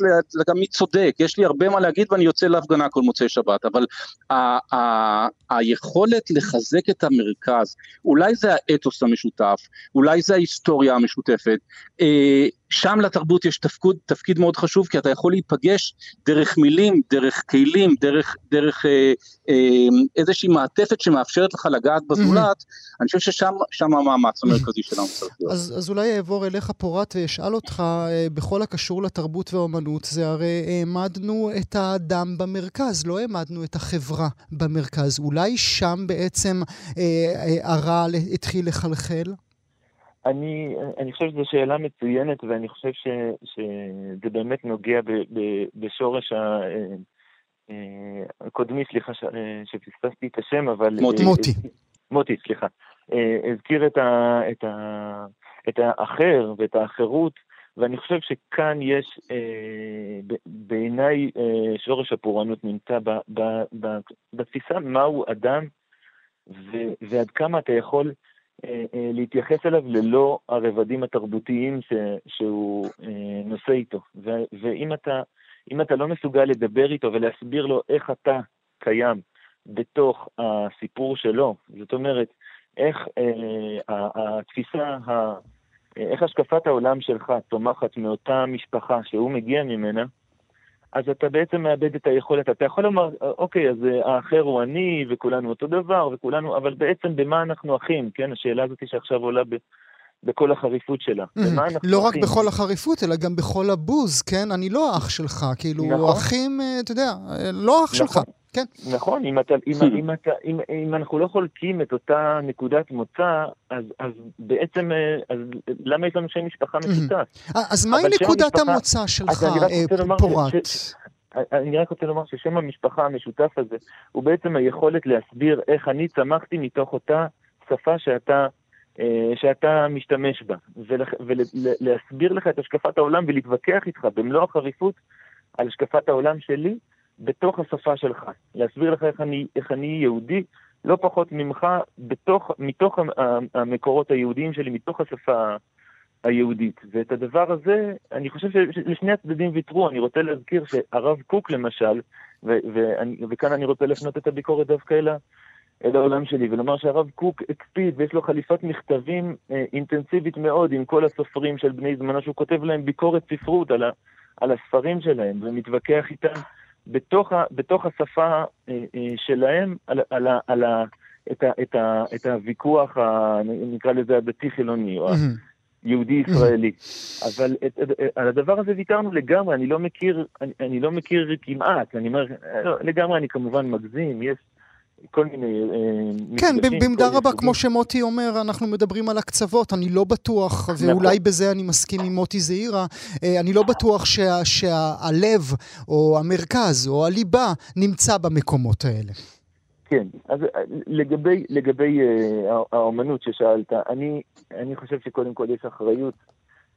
S7: גם מי צודק, יש לי הרבה מה להגיד ואני יוצא להפגנה כל מוצאי שבת, אבל ה- ה- היכולת לחזק את המרכז, אולי זה האתוס המשותף, אולי זה ההיסטוריה המשותפת. אה, שם לתרבות יש תפקוד, תפקיד מאוד חשוב, כי אתה יכול להיפגש דרך מילים, דרך כלים, דרך, דרך אה, אה, איזושהי מעטפת שמאפשרת לך לגעת בזולת, mm-hmm. אני חושב ששם המאמץ המרכזי שלנו צריך להיות.
S1: אז, אז אולי אעבור אליך פורט ואשאל אותך, אה, בכל הקשור לתרבות והאומנות, זה הרי העמדנו את האדם במרכז, לא העמדנו את החברה במרכז. אולי שם בעצם אה, הרע התחיל לחלחל?
S6: אני, אני חושב שזו שאלה מצוינת, ואני חושב ש, שזה באמת נוגע ב, ב, בשורש ה... אה, קודמי, סליחה ש, אה, שפספסתי את השם, אבל...
S1: מוטי. אה, מוטי.
S6: מוטי, סליחה. הזכיר את, ה, את, ה, את האחר ואת האחרות, ואני חושב שכאן יש, בעיניי, שורש הפורענות נמצא ב, ב, ב, בתפיסה מהו אדם, ו, ועד כמה אתה יכול אה, אה, להתייחס אליו ללא הרבדים התרבותיים ש, שהוא אה, נושא איתו. ו, ואם אתה, אתה לא מסוגל לדבר איתו ולהסביר לו איך אתה קיים בתוך הסיפור שלו, זאת אומרת, איך אה, התפיסה, ה, איך השקפת העולם שלך צומחת מאותה משפחה שהוא מגיע ממנה, אז אתה בעצם מאבד את היכולת. אתה יכול לומר, אוקיי, אז אה, האחר הוא אני, וכולנו אותו דבר, וכולנו, אבל בעצם במה אנחנו אחים, כן? השאלה הזאת שעכשיו עולה ב... בכל החריפות שלה.
S1: Mm, לא רק בכל החריפות, אלא גם בכל הבוז, כן? אני לא אח שלך, כאילו, נכון. אחים, אה, אתה יודע, אה, לא אח נכון. שלך. כן.
S6: נכון, אם, אתה, אם, אם, אתה, אם, אם אנחנו לא חולקים את אותה נקודת מוצא, אז, אז בעצם, אה, אז למה יש לנו שם משפחה משותף?
S1: אה, אז מהי נקודת המשפחה, המוצא שלך, אה, פורט?
S6: אני רק רוצה לומר ששם המשפחה המשותף הזה הוא בעצם היכולת להסביר איך אני צמחתי מתוך אותה שפה שאתה, שאתה משתמש בה, ולהסביר לך את השקפת העולם ולהתווכח איתך במלוא החריפות על השקפת העולם שלי, בתוך השפה שלך, להסביר לך איך אני, איך אני יהודי, לא פחות ממך, בתוך, מתוך המקורות היהודיים שלי, מתוך השפה היהודית. ואת הדבר הזה, אני חושב שלשני הצדדים ויתרו. אני רוצה להזכיר שהרב קוק למשל, ו- ואני, וכאן אני רוצה להפנות את הביקורת דווקא אל, אל העולם שלי, ולומר שהרב קוק הקפיד ויש לו חליפת מכתבים אה, אינטנסיבית מאוד עם כל הסופרים של בני זמנו, שהוא כותב להם ביקורת ספרות על, ה- על הספרים שלהם, ומתווכח איתם בתוך, ה, בתוך השפה אה, אה, שלהם על, על, על, על את, ה, את, ה, את הוויכוח, ה, נקרא לזה הדתי-חילוני, או היהודי-ישראלי. אבל את, את, על הדבר הזה ויתרנו לגמרי, אני לא מכיר, אני, אני לא מכיר כמעט, אני אומר, לא, לגמרי אני כמובן מגזים, יש... כל מיני
S1: אה, כן, במידה רבה, כמו שמוטי אומר, אנחנו מדברים על הקצוות. אני לא בטוח, נכון. ואולי בזה אני מסכים עם מוטי זעירה, אה, אני לא בטוח שה, שהלב, או המרכז, או הליבה, נמצא במקומות האלה.
S6: כן, אז אה, לגבי, לגבי uh, האומנות ששאלת, אני, אני חושב שקודם כל יש אחריות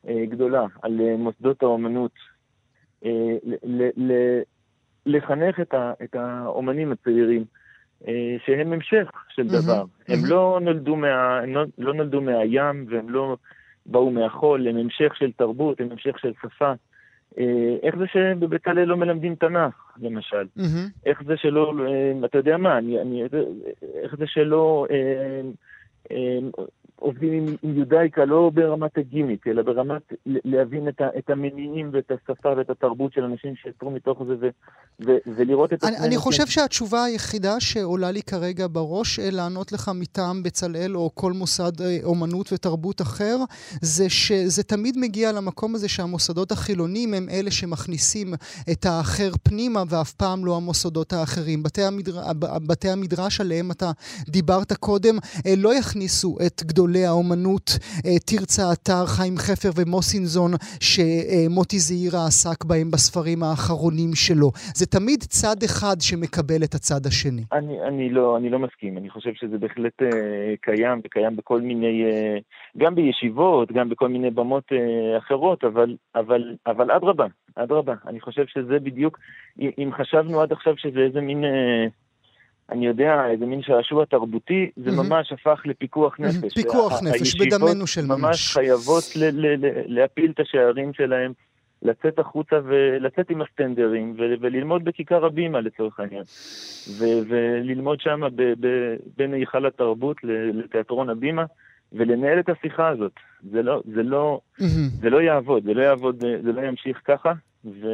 S6: uh, גדולה על uh, מוסדות האומנות uh, ל, ל, ל, לחנך את, ה, את האומנים הצעירים. אה, שהם המשך של דבר. הם לא נולדו, מה, הם לא, לא נולדו מהים והם לא באו מהחול, הם המשך של תרבות, הם המשך של שפה. אה, איך זה שבבצלאל לא מלמדים תנ"ך, למשל? איך זה שלא, אה, אתה יודע מה, אני, אני, איך זה שלא עובדים עם, עם יודאיקה לא ברמת הגימיק, אלא ברמת להבין את, ה, את המניעים ואת השפה ואת התרבות של אנשים שיצרו מתוך זה ו, ו, ולראות את
S1: אני, אני חושב שהתשובה היחידה שעולה לי כרגע בראש אה, לענות לך מטעם בצלאל או כל מוסד אה, אומנות ותרבות אחר, זה שזה תמיד מגיע למקום הזה שהמוסדות החילונים הם אלה שמכניסים את האחר פנימה ואף פעם לא המוסדות האחרים. בתי, המדר... בתי המדרש עליהם אתה דיברת קודם אה, לא יכניסו את גדול... גדולי האומנות, אה, תרצה אתר, חיים חפר ומוסינזון, שמוטי זעירה עסק בהם בספרים האחרונים שלו. זה תמיד צד אחד שמקבל את הצד השני.
S6: אני, אני, לא, אני לא מסכים, אני חושב שזה בהחלט uh, קיים, וקיים בכל מיני, uh, גם בישיבות, גם בכל מיני במות אחרות, אבל, אבל, אבל אדרבה, אדרבה. אני חושב שזה בדיוק, אם חשבנו עד עכשיו שזה איזה מין... אני יודע, איזה מין שעשוע תרבותי, זה ממש הפך לפיקוח נפש.
S1: פיקוח נפש, בדמנו של ממש.
S6: ממש חייבות להפיל את השערים שלהם, לצאת החוצה ולצאת עם הסטנדרים וללמוד בכיכר הבימה לצורך העניין. וללמוד שם בין היכל התרבות לתיאטרון הבימה. ולנהל את השיחה הזאת. זה לא, זה לא, זה לא יעבוד, זה לא יעבוד, זה לא ימשיך ככה, ו...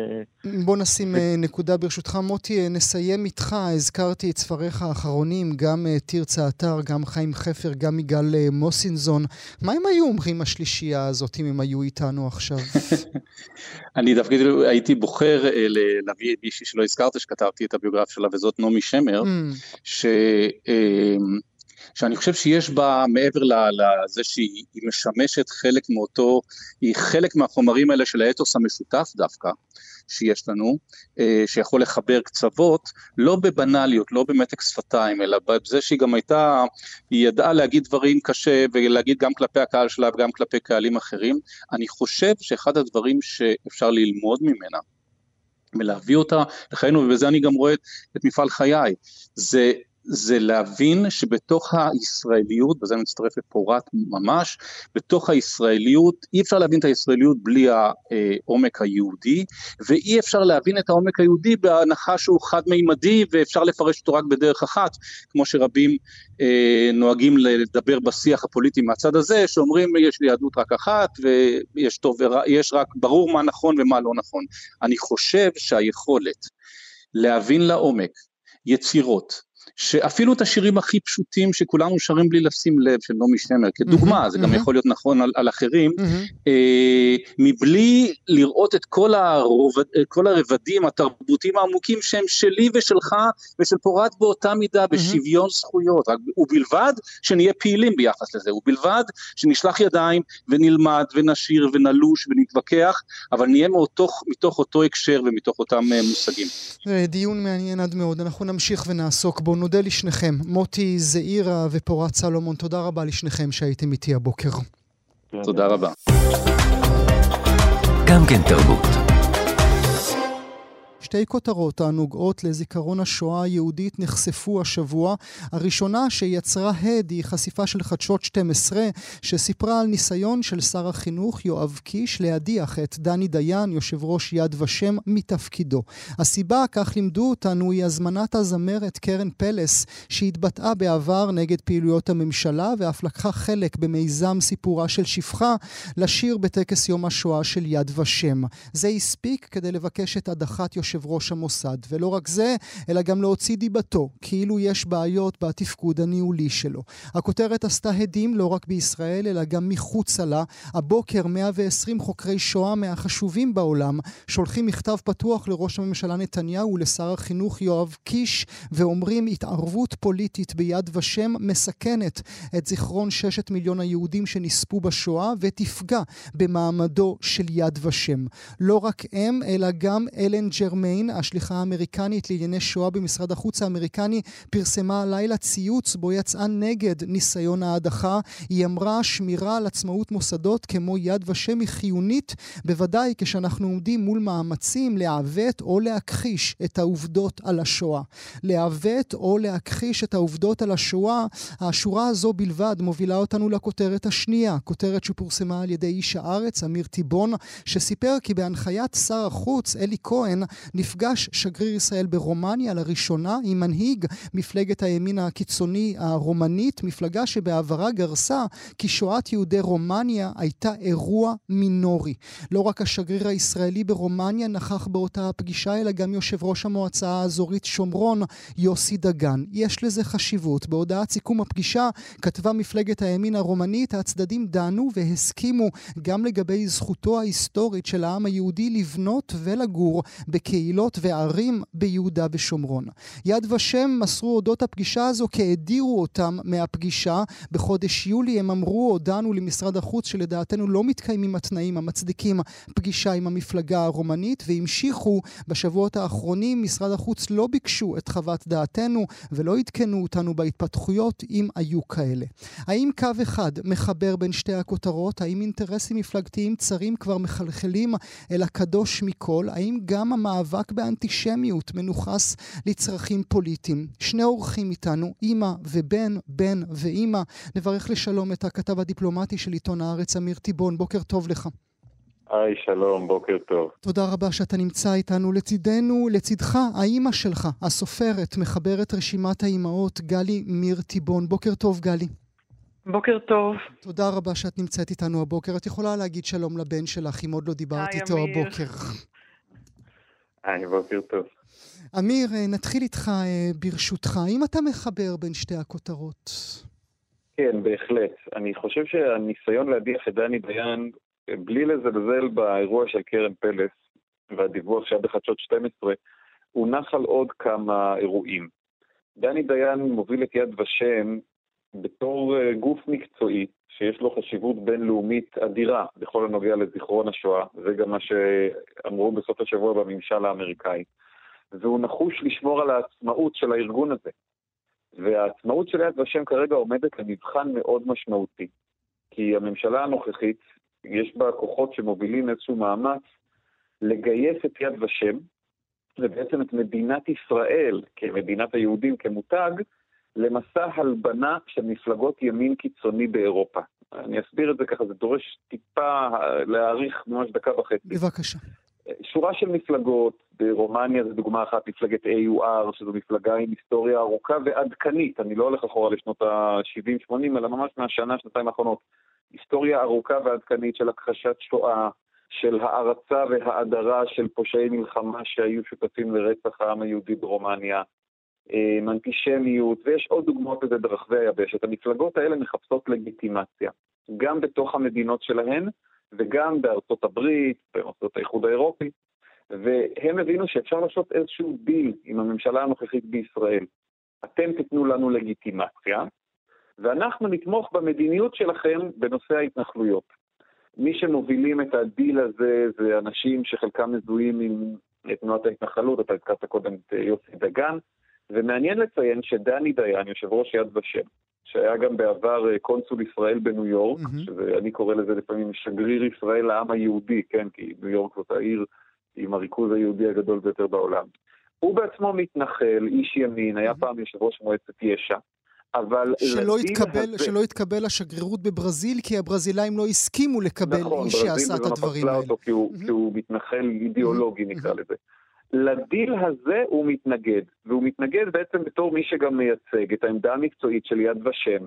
S1: בוא נשים ו... אה, נקודה ברשותך, מוטי, אה, נסיים איתך. הזכרתי את ספריך האחרונים, גם אה, תרצה אתר, גם חיים חפר, גם יגאל מוסינזון. מה הם היו אומרים השלישייה הזאת, אם הם היו איתנו עכשיו?
S7: אני דווקא הייתי בוחר להביא מישהי שלא הזכרת, שכתבתי את הביוגרפיה שלה, וזאת נעמי שמר, mm. ש... שאני חושב שיש בה, מעבר לזה שהיא משמשת חלק מאותו, היא חלק מהחומרים האלה של האתוס המשותף דווקא, שיש לנו, אה, שיכול לחבר קצוות, לא בבנאליות, לא במתק שפתיים, אלא בזה שהיא גם הייתה, היא ידעה להגיד דברים קשה ולהגיד גם כלפי הקהל שלה וגם כלפי קהלים אחרים. אני חושב שאחד הדברים שאפשר ללמוד ממנה, ולהביא אותה לחיינו, ובזה אני גם רואה את מפעל חיי, זה זה להבין שבתוך הישראליות, וזה מצטרף לפורת ממש, בתוך הישראליות, אי אפשר להבין את הישראליות בלי העומק היהודי, ואי אפשר להבין את העומק היהודי בהנחה שהוא חד-מימדי ואפשר לפרש אותו רק בדרך אחת, כמו שרבים אה, נוהגים לדבר בשיח הפוליטי מהצד הזה, שאומרים יש לי יהדות רק אחת ויש טוב יש רק ברור מה נכון ומה לא נכון. אני חושב שהיכולת להבין לעומק יצירות, שאפילו את השירים הכי פשוטים שכולנו שרים בלי לשים לב, של נעמי שמר, כדוגמה, mm-hmm, זה mm-hmm. גם יכול להיות נכון על, על אחרים, mm-hmm. אה, מבלי לראות את כל, הרוב, כל הרבדים התרבותיים העמוקים שהם שלי ושלך ושל פורת באותה מידה, בשוויון. זכויות, רק, ובלבד שנהיה פעילים ביחס לזה, ובלבד שנשלח ידיים ונלמד ונשיר ונלוש ונתווכח, אבל נהיה מאותוך, מתוך אותו הקשר ומתוך אותם אה, מושגים.
S1: דיון מעניין עד מאוד, אנחנו נמשיך ונעסוק בו. נודה לשניכם, מוטי זעירה ופורת סלומון, תודה רבה לשניכם שהייתם איתי הבוקר.
S7: תודה רבה.
S2: גם כן תרבות.
S1: שתי כותרות הנוגעות לזיכרון השואה היהודית נחשפו השבוע. הראשונה שיצרה הד היא חשיפה של חדשות 12, שסיפרה על ניסיון של שר החינוך יואב קיש להדיח את דני דיין, יושב ראש יד ושם, מתפקידו. הסיבה, כך לימדו אותנו, היא הזמנת הזמרת קרן פלס, שהתבטאה בעבר נגד פעילויות הממשלה, ואף לקחה חלק במיזם סיפורה של שפחה, לשיר בטקס יום השואה של יד ושם. זה הספיק כדי לבקש את הדחת יושב ראש המוסד. ולא רק זה, אלא גם להוציא דיבתו, כאילו יש בעיות בתפקוד הניהולי שלו. הכותרת עשתה הדים לא רק בישראל, אלא גם מחוצה לה. הבוקר 120 חוקרי שואה מהחשובים בעולם שולחים מכתב פתוח לראש הממשלה נתניהו ולשר החינוך יואב קיש, ואומרים התערבות פוליטית ביד ושם מסכנת את זיכרון ששת מיליון היהודים שנספו בשואה ותפגע במעמדו של יד ושם. לא רק הם, אלא גם אלן ג'רמיין, השליחה האמריקנית לענייני שואה במשרד החוץ האמריקני, פרסמה הלילה ציוץ בו יצאה נגד ניסיון ההדחה. היא אמרה שמירה על עצמאות מוסדות כמו יד ושם היא חיונית, בוודאי כשאנחנו עומדים מול מאמצים לעוות או להכחיש את העובדות על השואה. לעוות או להכחיש את העובדות על השואה, השורה הזו בלבד מובילה אותנו לכותרת השנייה, כותרת שפורסמה על ידי איש הארץ, אמיר טיבון, שסיפר כי בהנחיית שר החוץ, אלי כהן, נפגש שגריר ישראל ברומניה לראשונה עם מנהיג מפלגת הימין הקיצוני הרומנית, מפלגה שבעברה גרסה כי שואת יהודי רומניה הייתה אירוע מינורי. לא רק השגריר הישראלי ברומניה נכח באותה הפגישה, אלא גם יושב ראש המועצה האזורית שומרון, יוסי דגן. יש לזה חשיבות. בהודעת סיכום הפגישה כתבה מפלגת הימין הרומנית, הצדדים דנו והסכימו גם לגבי זכותו ההיסטורית של העם היהודי לבנות ולגור בקהילות וערים ביהודה ושומרון. יד ושם מסרו אודות הפגישה הזו כי הדירו אותם מהפגישה. בחודש יולי הם אמרו, הודענו למשרד החוץ שלדעתנו לא מתקיימים התנאים המצדיקים פגישה עם המפלגה הרומנית, והמשיכו בשבועות האחרונים, משרד החוץ לא ביקשו את חוות דעתנו ולא עדכנו אותנו בהתפתחויות אם היו כאלה. האם קו אחד מחבר בין שתי הכותרות? האם אינטרסים מפלגתיים צרים כבר מחלחלים אל הקדוש מכל? האם גם המאבק באנטישמיות מנוכס לצרכים פוליטיים? שני אורחים איתנו, אימא ובן, בן ואימא. נברך לשלום את הכתב הדיפלומטי של עיתון הארץ, אמיר טיבון. בוקר טוב לך.
S5: היי, שלום, בוקר טוב.
S1: תודה רבה שאתה נמצא איתנו. לצידנו, לצידך, האימא שלך, הסופרת, מחברת רשימת האימהות, גלי מיר טיבון. בוקר טוב, גלי.
S8: בוקר טוב.
S1: תודה רבה שאת נמצאת איתנו הבוקר. את יכולה להגיד שלום לבן שלך, אם עוד לא דיברת
S8: היי,
S1: איתו
S8: אמיר.
S1: הבוקר.
S5: היי, בוקר טוב.
S1: אמיר, אה, נתחיל איתך אה, ברשותך. האם אתה מחבר בין שתי הכותרות?
S5: כן, בהחלט. אני חושב שהניסיון להדיח את דני דיין, בלי לזלזל באירוע של קרן פלס והדיווח שהיה בחדשות 12, הוא נח על עוד כמה אירועים. דני דיין מוביל את יד ושם בתור אה, גוף מקצועי שיש לו חשיבות בינלאומית אדירה בכל הנוגע לזיכרון השואה, זה גם מה שאמרו בסוף השבוע בממשל האמריקאי. והוא נחוש לשמור על העצמאות של הארגון הזה. והעצמאות של יד ושם כרגע עומדת למבחן מאוד משמעותי. כי הממשלה הנוכחית, יש בה כוחות שמובילים איזשהו מאמץ לגייס את יד ושם, ובעצם את מדינת ישראל כמדינת היהודים כמותג, למסע הלבנה של מפלגות ימין קיצוני באירופה. אני אסביר את זה ככה, זה דורש טיפה להאריך ממש דקה וחצי.
S1: בבקשה.
S5: שורה של מפלגות, ברומניה זו דוגמה אחת, מפלגת AUR, שזו מפלגה עם היסטוריה ארוכה ועדכנית, אני לא הולך אחורה לשנות ה-70-80, אלא ממש מהשנה, שנתיים האחרונות. היסטוריה ארוכה ועדכנית של הכחשת שואה, של הערצה והאדרה של פושעי מלחמה שהיו שותפים לרצח העם היהודי ברומניה, אנטישמיות, ויש עוד דוגמאות לזה ברחבי היבשת. המפלגות האלה מחפשות לגיטימציה, גם בתוך המדינות שלהן, וגם בארצות הברית, במוסדות האיחוד האירופי, והם הבינו שאפשר לעשות איזשהו דיל עם הממשלה הנוכחית בישראל. אתם תיתנו לנו לגיטימציה, ואנחנו נתמוך במדיניות שלכם בנושא ההתנחלויות. מי שמובילים את הדיל הזה זה אנשים שחלקם מזוהים עם תנועת ההתנחלות, אתה הזכרת קודם את יוסי דגן, ומעניין לציין שדני דיין, יושב ראש יד ושם, שהיה גם בעבר אה, קונסול ישראל בניו יורק,
S1: מהמם.
S5: שאני קורא לזה לפעמים שגריר ישראל לעם היהודי, כן, כי ניו יורק זאת העיר עם הריכוז היהודי הגדול ביותר בעולם. הוא בעצמו מתנחל, איש ימין, היה פעם יושב ראש מועצת יש"ע, אבל...
S1: שלא התקבל,
S5: הזה-
S1: שלא התקבל לשגרירות בברזיל, כי הברזילאים לא הסכימו לקבל
S5: נכון,
S1: איש
S5: ברזיל
S1: שעשה את
S5: בזמנו
S1: הדברים
S5: פסלה
S1: האלה.
S5: אותו כי הוא,
S1: מהמם.
S5: כי הוא מתנחל אידיאולוגי נקרא לזה. לדיל הזה הוא מתנגד, והוא מתנגד בעצם בתור מי שגם מייצג את העמדה המקצועית של יד ושם,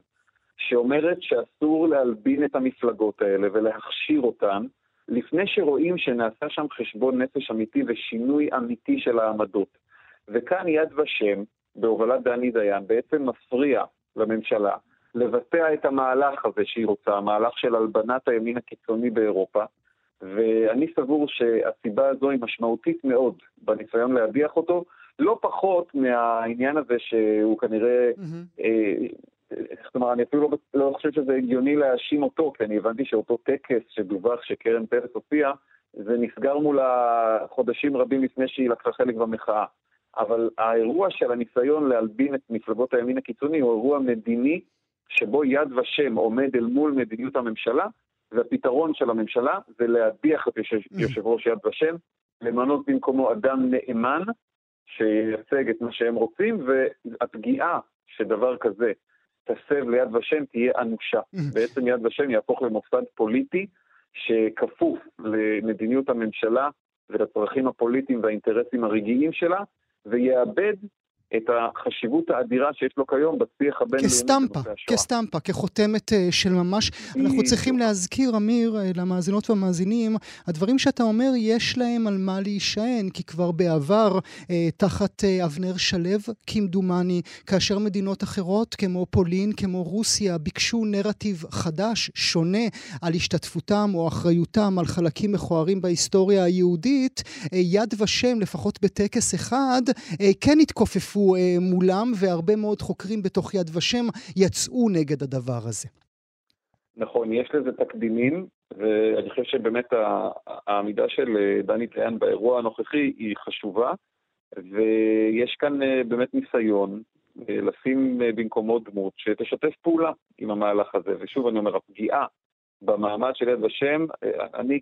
S5: שאומרת שאסור להלבין את המפלגות האלה ולהכשיר אותן, לפני שרואים שנעשה שם חשבון נפש אמיתי ושינוי אמיתי של העמדות. וכאן יד ושם, בהובלת דני דיין, בעצם מפריע לממשלה לבצע את המהלך הזה שהיא רוצה, המהלך של הלבנת הימין הקיצוני באירופה, ואני סבור שהסיבה הזו היא משמעותית מאוד בניסיון להדיח אותו, לא פחות מהעניין הזה שהוא כנראה... Mm-hmm. אה, זאת אומרת, אני אפילו לא, לא חושב שזה הגיוני להאשים אותו, כי אני הבנתי שאותו טקס שדווח שקרן פרס הופיע, זה נסגר מולה חודשים רבים לפני שהיא לקחה חלק במחאה. אבל האירוע של הניסיון להלבין את מפלגות הימין הקיצוני הוא אירוע מדיני, שבו יד ושם עומד אל מול מדיניות הממשלה, והפתרון של הממשלה זה להדיח את יושב ראש יד ושם, למנות במקומו אדם נאמן, שייצג את מה שהם רוצים, והפגיעה שדבר כזה תסב ליד ושם תהיה אנושה. בעצם יד ושם יהפוך למוסד פוליטי שכפוף למדיניות הממשלה ולצרכים הפוליטיים והאינטרסים הרגעיים שלה, ויאבד את החשיבות האדירה שיש לו כיום בשיח הבינלאומי.
S1: כסטמפה, כסטמפה, כחותמת אה, של ממש. אנחנו צריכים להזכיר, אמיר, אה, למאזינות והמאזינים, הדברים שאתה אומר, יש להם על מה להישען, כי כבר בעבר, אה, תחת אבנר שלו, כמדומני, כאשר מדינות אחרות, כמו פולין, כמו רוסיה, ביקשו נרטיב חדש, שונה, על השתתפותם או אחריותם על חלקים מכוערים בהיסטוריה היהודית, יד ושם, לפחות בטקס אחד, כן התכופפו. התעופפו אה, מולם, והרבה מאוד חוקרים בתוך יד ושם יצאו נגד הדבר הזה.
S5: נכון, יש לזה תקדימים, ואני חושב שבאמת העמידה של אה, דני דיין באירוע הנוכחי היא חשובה, ויש כאן אה, באמת ניסיון לשים במקומו דמות שתשתף פעולה עם המהלך הזה. ושוב, אני אומר, הפגיעה במעמד של יד ושם, אני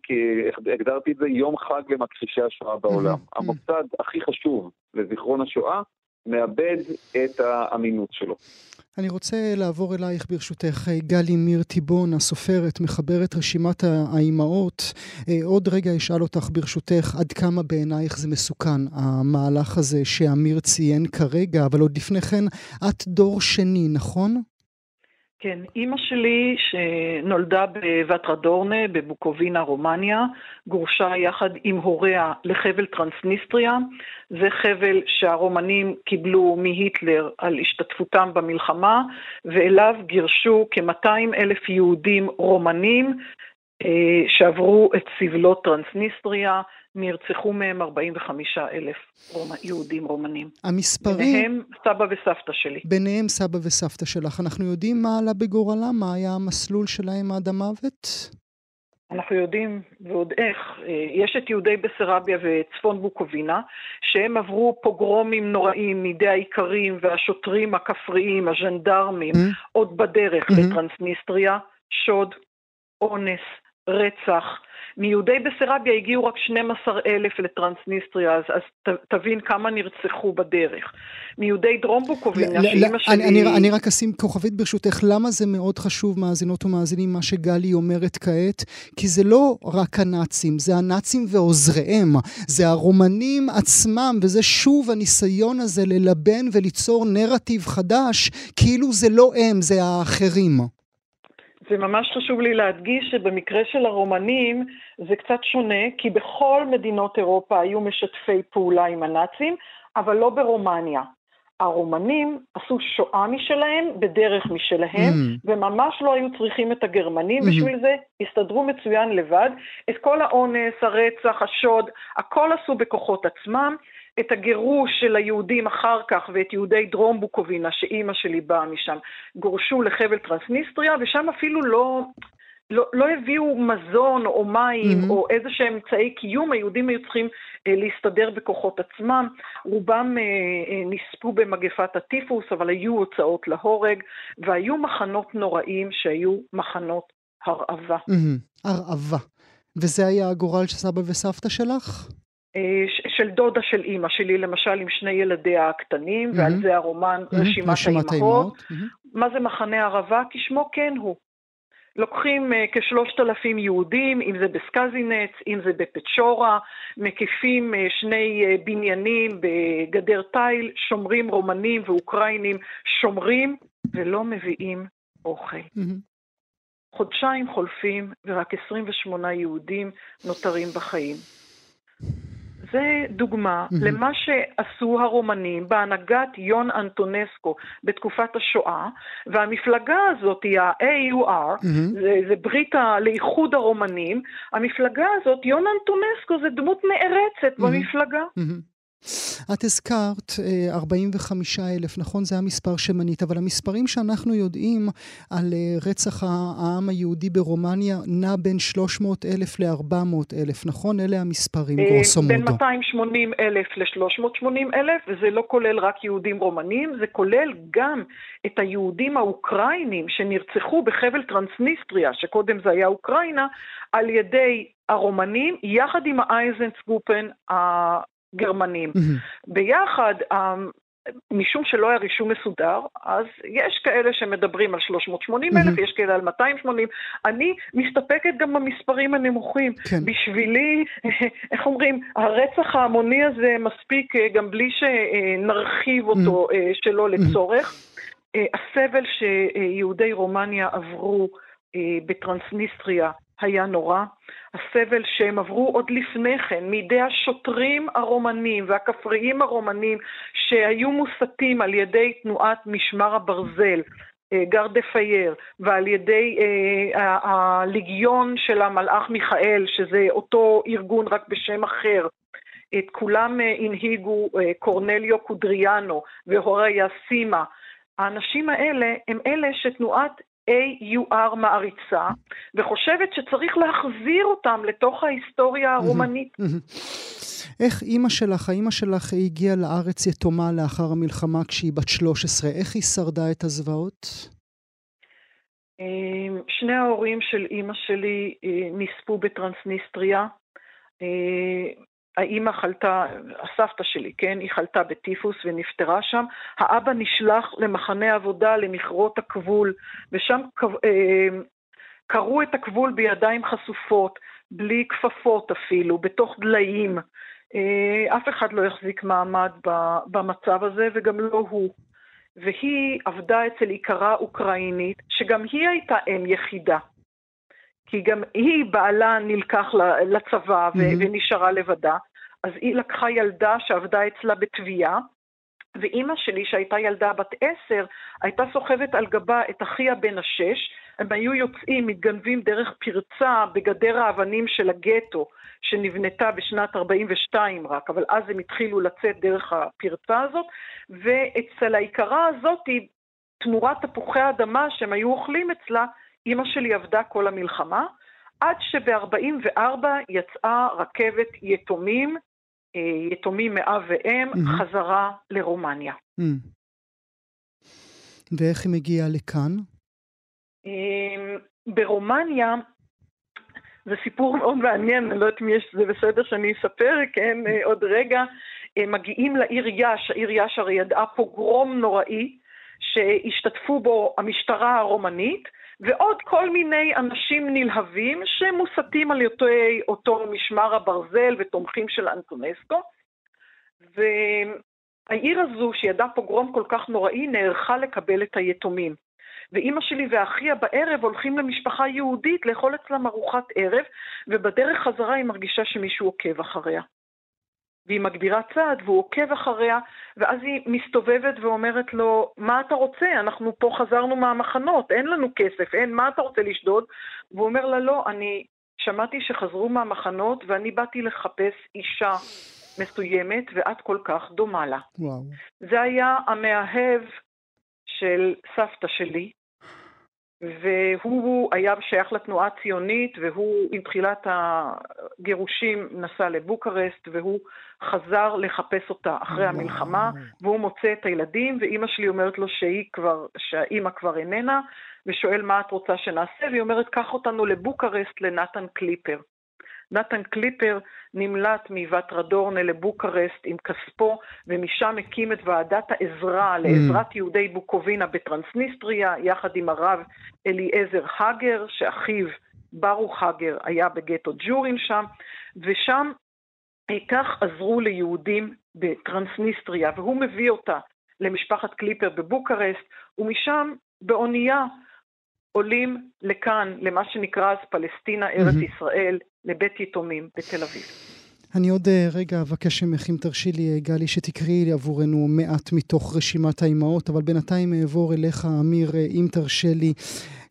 S5: הגדרתי את זה יום חג למכחישי השואה בעולם. המוסד הכי חשוב לזיכרון השואה מאבד את האמינות שלו.
S1: אני רוצה לעבור אלייך ברשותך, גלי מיר טיבון, הסופרת, מחברת רשימת האימהות. אה, עוד רגע אשאל אותך ברשותך, עד כמה בעינייך זה מסוכן, המהלך הזה שאמיר ציין כרגע, אבל עוד לפני כן, את דור שני, נכון?
S8: כן, אימא שלי שנולדה בוואטרדורנה בבוקובינה, רומניה, גורשה יחד עם הוריה לחבל טרנסניסטריה. זה חבל שהרומנים קיבלו מהיטלר על השתתפותם במלחמה, ואליו גירשו כ-200 אלף יהודים רומנים אה, שעברו את סבלות טרנסניסטריה, נרצחו מהם 45 אלף. יהודים רומנים.
S1: המספרים...
S8: ביניהם סבא וסבתא שלי.
S1: ביניהם סבא וסבתא שלך. אנחנו יודעים מה עלה בגורלם? מה היה המסלול שלהם עד המוות?
S8: אנחנו יודעים, ועוד איך, יש את יהודי בסרביה וצפון בוקובינה, שהם עברו פוגרומים נוראים מידי האיכרים והשוטרים הכפריים, הז'נדרמים, mm-hmm. עוד בדרך mm-hmm. לטרנסניסטריה, שוד, אונס, רצח. מיהודי בסרביה הגיעו רק 12 אלף לטרנסניסטריה, אז, אז ת, תבין כמה נרצחו בדרך. מיהודי דרום בוקובינה, שאימא שלי...
S1: אני, אני, אני רק אשים כוכבית ברשותך, למה זה מאוד חשוב, מאזינות ומאזינים, מה שגלי אומרת כעת? כי זה לא רק הנאצים, זה הנאצים ועוזריהם, זה הרומנים עצמם, וזה שוב הניסיון הזה ללבן וליצור נרטיב חדש, כאילו זה לא הם, זה האחרים.
S8: זה ממש חשוב לי להדגיש שבמקרה של הרומנים זה קצת שונה, כי בכל מדינות אירופה היו משתפי פעולה עם הנאצים, אבל לא ברומניה. הרומנים עשו שואה משלהם בדרך משלהם, mm. וממש לא היו צריכים את הגרמנים, mm-hmm. בשביל זה הסתדרו מצוין לבד. את כל האונס, הרצח, השוד, הכל עשו בכוחות עצמם. את הגירוש של היהודים אחר כך ואת יהודי דרום בוקובינה, שאימא שלי באה משם, גורשו לחבל טרנסניסטריה, ושם אפילו לא, לא, לא הביאו מזון או מים mm-hmm. או איזה שהם אמצעי קיום, היהודים היו צריכים אה, להסתדר בכוחות עצמם. רובם אה, אה, נספו במגפת הטיפוס, אבל היו הוצאות להורג, והיו מחנות נוראים שהיו מחנות הרעבה.
S1: Mm-hmm. הרעבה. וזה היה הגורל של סבא וסבתא שלך?
S8: אה, של דודה של אימא שלי, למשל, עם שני ילדיה הקטנים, mm-hmm. ועל זה הרומן mm-hmm. רשימת, רשימת האימהות. Mm-hmm. מה זה מחנה ערבה? כשמו כן הוא. לוקחים uh, כשלושת אלפים יהודים, אם זה בסקזינץ, אם זה בפצ'ורה, מקיפים uh, שני uh, בניינים בגדר תיל, שומרים רומנים ואוקראינים, שומרים ולא מביאים אוכל. Mm-hmm. חודשיים חולפים ורק 28 יהודים נותרים בחיים. זה דוגמה mm-hmm. למה שעשו הרומנים בהנהגת יון אנטונסקו בתקופת השואה, והמפלגה הזאת היא ה-AUR, mm-hmm. זה, זה ברית לאיחוד הרומנים, המפלגה הזאת, יון אנטונסקו זה דמות נערצת mm-hmm. במפלגה. Mm-hmm.
S1: את הזכרת 45 אה, אלף, נכון? זה המספר שמנית, אבל המספרים שאנחנו יודעים על אה, רצח העם היהודי ברומניה נע בין 300 אלף ל-400 אלף, נכון? אלה המספרים,
S8: אה, גרוסו מודו. בין 280 אלף ל-380 אלף, וזה לא כולל רק יהודים רומנים, זה כולל גם את היהודים האוקראינים שנרצחו בחבל טרנסניסטריה, שקודם זה היה אוקראינה, על ידי הרומנים, יחד עם האייזנצגופן גרמנים. ביחד, אמ, משום שלא היה רישום מסודר, אז יש כאלה שמדברים על 380 אלף, יש כאלה על 280. אני מסתפקת גם במספרים הנמוכים. כן. בשבילי, איך אומרים, הרצח ההמוני הזה מספיק אה, גם בלי שנרחיב אותו אה, שלא לצורך. אה, הסבל שיהודי רומניה עברו בטרנסניסטריה היה נורא. הסבל שהם עברו עוד לפני כן מידי השוטרים הרומנים והכפריים הרומנים שהיו מוסתים על ידי תנועת משמר הברזל, אה, גרדה פייר, ועל ידי אה, הליגיון של המלאך מיכאל, שזה אותו ארגון רק בשם אחר. את כולם אה, הנהיגו קורנליו קודריאנו והוריה סימה. האנשים האלה הם אלה שתנועת AUR מעריצה, וחושבת שצריך להחזיר אותם לתוך ההיסטוריה הרומנית.
S1: איך אימא שלך, האימא שלך הגיעה לארץ יתומה לאחר המלחמה כשהיא בת 13, איך היא שרדה את הזוועות?
S8: אמ, שני ההורים של אימא שלי אה, נספו בטרנסניסטריה. האימא חלתה, הסבתא שלי, כן, היא חלתה בטיפוס ונפטרה שם. האבא נשלח למחנה עבודה למכרות הכבול, ושם אה, קרו את הכבול בידיים חשופות, בלי כפפות אפילו, בתוך דליים. אה, אף אחד לא יחזיק מעמד במצב הזה, וגם לא הוא. והיא עבדה אצל עיקרה אוקראינית, שגם היא הייתה אם יחידה. כי גם היא, בעלה נלקח לצבא mm-hmm. ונשארה לבדה, אז היא לקחה ילדה שעבדה אצלה בתביעה, ואימא שלי, שהייתה ילדה בת עשר, הייתה סוחבת על גבה את אחיה בן השש, הם היו יוצאים, מתגנבים דרך פרצה בגדר האבנים של הגטו, שנבנתה בשנת 42 רק, אבל אז הם התחילו לצאת דרך הפרצה הזאת, ואצל העיקרה הזאת, תמורת תפוחי אדמה שהם היו אוכלים אצלה, אימא שלי עבדה כל המלחמה, עד שב-44 יצאה רכבת יתומים, אה, יתומים מאב ואם, mm-hmm. חזרה לרומניה. Mm.
S1: ואיך היא מגיעה לכאן?
S8: אמ, ברומניה, זה סיפור מאוד מעניין, אני לא יודעת אם יש, זה בסדר שאני אספר, כן, אה, עוד רגע. מגיעים לעיר יאש, העיר יאש הרי ידעה פוגרום נוראי, שהשתתפו בו המשטרה הרומנית, ועוד כל מיני אנשים נלהבים שמוסתים על אותו, אותו משמר הברזל ותומכים של אנטונסקו. והעיר הזו, שידעה פוגרום כל כך נוראי, נערכה לקבל את היתומים. ואימא שלי ואחיה בערב הולכים למשפחה יהודית לאכול אצלם ארוחת ערב, ובדרך חזרה היא מרגישה שמישהו עוקב אחריה. והיא מגבירה צעד והוא עוקב אחריה, ואז היא מסתובבת ואומרת לו, מה אתה רוצה? אנחנו פה חזרנו מהמחנות, אין לנו כסף, אין, מה אתה רוצה לשדוד? והוא אומר לה, לא, אני שמעתי שחזרו מהמחנות ואני באתי לחפש אישה מסוימת ואת כל כך דומה לה. וואו. זה היה המאהב של סבתא שלי, והוא היה שייך לתנועה הציונית, והוא עם תחילת הגירושים נסע לבוקרשט, והוא חזר לחפש אותה אחרי המלחמה, והוא מוצא את הילדים, ואימא שלי אומרת לו שהיא כבר, שהאימא כבר איננה, ושואל מה את רוצה שנעשה, והיא אומרת, קח אותנו לבוקרשט לנתן קליפר. נתן קליפר נמלט מוואטרדורנה לבוקרשט עם כספו, ומשם הקים את ועדת העזרה לעזרת mm. יהודי בוקובינה בטרנסניסטריה, יחד עם הרב אליעזר הגר, שאחיו ברוך הגר היה בגטו ג'ורין שם, ושם כך עזרו ליהודים בטרנסניסטריה, והוא מביא אותה למשפחת קליפר בבוקרשט, ומשם באונייה עולים לכאן, למה שנקרא אז פלסטינה, ארץ mm-hmm. ישראל, לבית יתומים בתל אביב.
S1: אני עוד אה, רגע אבקש ממך, אם תרשי לי, אה, גלי, שתקראי לי עבורנו מעט מתוך רשימת האימהות, אבל בינתיים אעבור אליך, אמיר, אה, אם תרשה לי.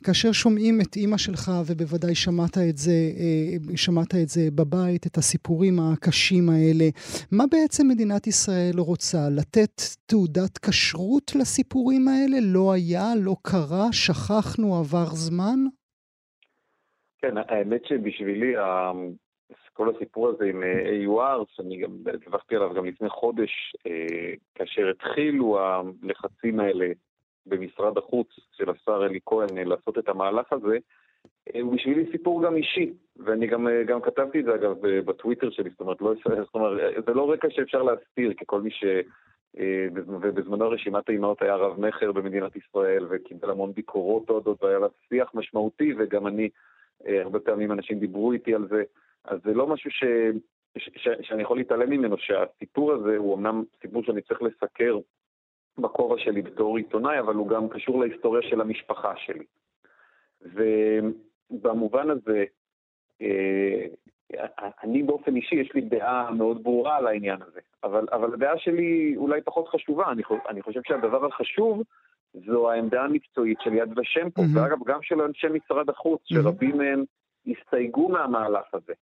S1: כאשר שומעים את אימא שלך, ובוודאי שמעת את זה, שמעת את זה בבית, את הסיפורים הקשים האלה, מה בעצם מדינת ישראל רוצה? לתת תעודת כשרות לסיפורים האלה? לא היה, לא קרה, שכחנו, עבר זמן?
S5: כן, האמת שבשבילי כל הסיפור הזה עם אה, AUR, שאני גם דיווחתי עליו גם לפני חודש, אה, כאשר התחילו הלחצים האלה במשרד החוץ של השר אלי כהן אה, לעשות את המהלך הזה, הוא בשבילי סיפור גם אישי, ואני גם, גם כתבתי את זה אגב בטוויטר שלי, זאת אומרת, לא, זאת אומרת, זה לא רקע שאפשר להסתיר, כי כל מי ש... ובזמנו רשימת האימהות היה רב מכר במדינת ישראל, וקיבל המון ביקורות אוהדות, והיה לה שיח משמעותי, וגם אני, הרבה פעמים אנשים דיברו איתי על זה. אז זה לא משהו ש... ש... ש... שאני יכול להתעלם ממנו, שהסיפור הזה הוא אמנם סיפור שאני צריך לסקר בכובע שלי בתור עיתונאי, אבל הוא גם קשור להיסטוריה של המשפחה שלי. ובמובן הזה, אה, אני באופן אישי, יש לי דעה מאוד ברורה על העניין הזה, אבל, אבל הדעה שלי אולי פחות חשובה. אני, אני חושב שהדבר החשוב זו העמדה המקצועית של יד ושם פה, mm-hmm. ואגב, גם של אנשי משרד החוץ, mm-hmm. שרבים מהם הסתייגו מהמהלך הזה.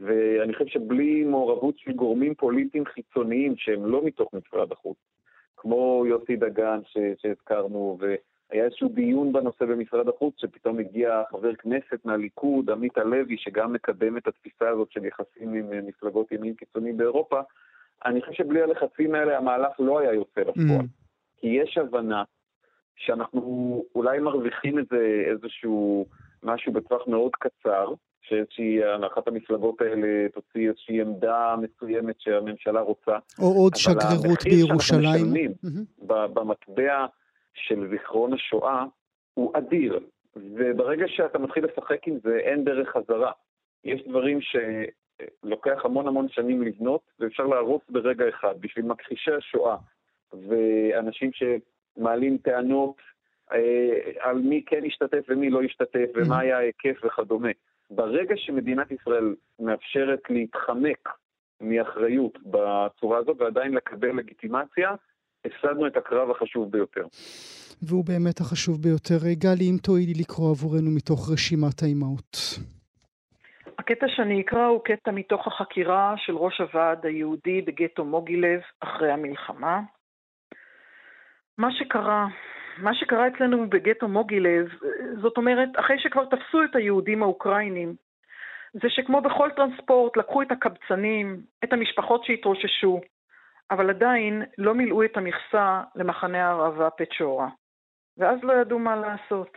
S5: ואני חושב שבלי מעורבות של גורמים פוליטיים חיצוניים שהם לא מתוך משרד החוץ, כמו יוסי דגן שהזכרנו, והיה איזשהו דיון בנושא במשרד החוץ, שפתאום הגיע חבר כנסת מהליכוד, עמית הלוי, שגם מקדם את התפיסה הזאת של יחסים עם מפלגות ימין קיצוני באירופה, אני חושב שבלי הלחצים האלה המהלך לא היה יוצא לפועל. Mm. כי יש הבנה שאנחנו אולי מרוויחים איזה, איזשהו משהו בטווח מאוד קצר, שאיזושהי, אחת המפלגות האלה תוציא איזושהי עמדה מסוימת שהממשלה רוצה.
S1: או עוד שגרירות בירושלים. אבל
S5: המחיר שאנחנו משלמים במטבע של זיכרון השואה הוא אדיר, וברגע שאתה מתחיל לשחק עם זה, אין דרך חזרה. יש דברים שלוקח המון המון שנים לבנות, ואפשר להרוס ברגע אחד. בשביל מכחישי השואה ואנשים שמעלים טענות אה, על מי כן השתתף ומי לא השתתף, ומה היה ההיקף וכדומה. ברגע שמדינת ישראל מאפשרת להתחמק מאחריות בצורה הזאת ועדיין לקבל לגיטימציה, הפסדנו את הקרב החשוב ביותר.
S1: והוא באמת החשוב ביותר. גלי, אם תואילי לקרוא עבורנו מתוך רשימת האימהות.
S8: הקטע שאני אקרא הוא קטע מתוך החקירה של ראש הוועד היהודי בגטו מוגילב אחרי המלחמה. מה שקרה מה שקרה אצלנו בגטו מוגילב, זאת אומרת, אחרי שכבר תפסו את היהודים האוקראינים, זה שכמו בכל טרנספורט לקחו את הקבצנים, את המשפחות שהתרוששו, אבל עדיין לא מילאו את המכסה למחנה הערבה פצ'ורה. ואז לא ידעו מה לעשות.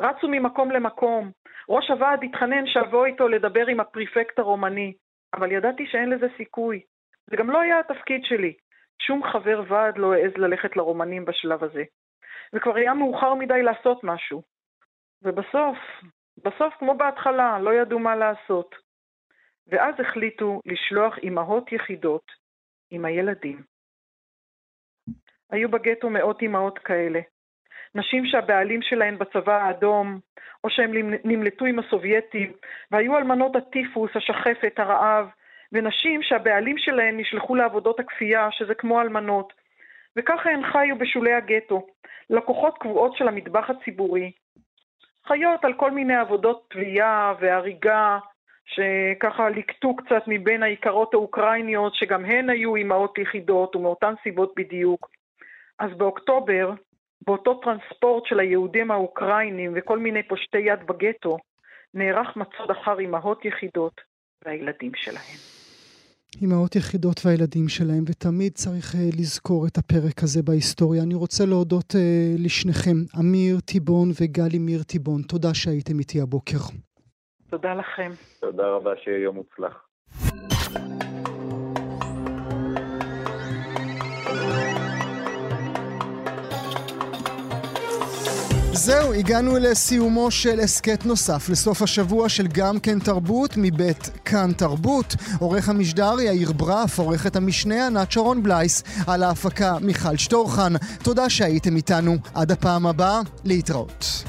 S8: רצו ממקום למקום. ראש הוועד התחנן שאבוא איתו לדבר עם הפריפקט הרומני, אבל ידעתי שאין לזה סיכוי. זה גם לא היה התפקיד שלי. שום חבר ועד לא העז ללכת לרומנים בשלב הזה. וכבר היה מאוחר מדי לעשות משהו. ובסוף, בסוף, כמו בהתחלה, לא ידעו מה לעשות. ואז החליטו לשלוח אימהות יחידות עם הילדים. היו בגטו מאות אימהות כאלה. נשים שהבעלים שלהן בצבא האדום, או שהן נמלטו עם הסובייטים, והיו אלמנות הטיפוס, השחפת, הרעב, ונשים שהבעלים שלהן נשלחו לעבודות הכפייה, שזה כמו אלמנות, וככה הן חיו בשולי הגטו, לקוחות קבועות של המטבח הציבורי, חיות על כל מיני עבודות תביעה והריגה, שככה ליקטו קצת מבין האיכרות האוקראיניות, שגם הן היו אימהות יחידות ומאותן סיבות בדיוק. אז באוקטובר, באותו טרנספורט של היהודים האוקראינים וכל מיני פושטי יד בגטו, נערך מצוד אחר אימהות יחידות והילדים שלהם.
S1: אימהות יחידות והילדים שלהם, ותמיד צריך uh, לזכור את הפרק הזה בהיסטוריה. אני רוצה להודות uh, לשניכם, אמיר טיבון וגלי מיר טיבון. תודה שהייתם איתי הבוקר.
S8: תודה לכם.
S5: תודה רבה, שיהיה יום מוצלח.
S1: זהו, הגענו לסיומו של הסכת נוסף לסוף השבוע של גם כן תרבות מבית כאן תרבות. עורך המשדר יאיר ברף, עורכת המשנה ענת שרון בלייס, על ההפקה מיכל שטורחן. תודה שהייתם איתנו. עד הפעם הבאה, להתראות.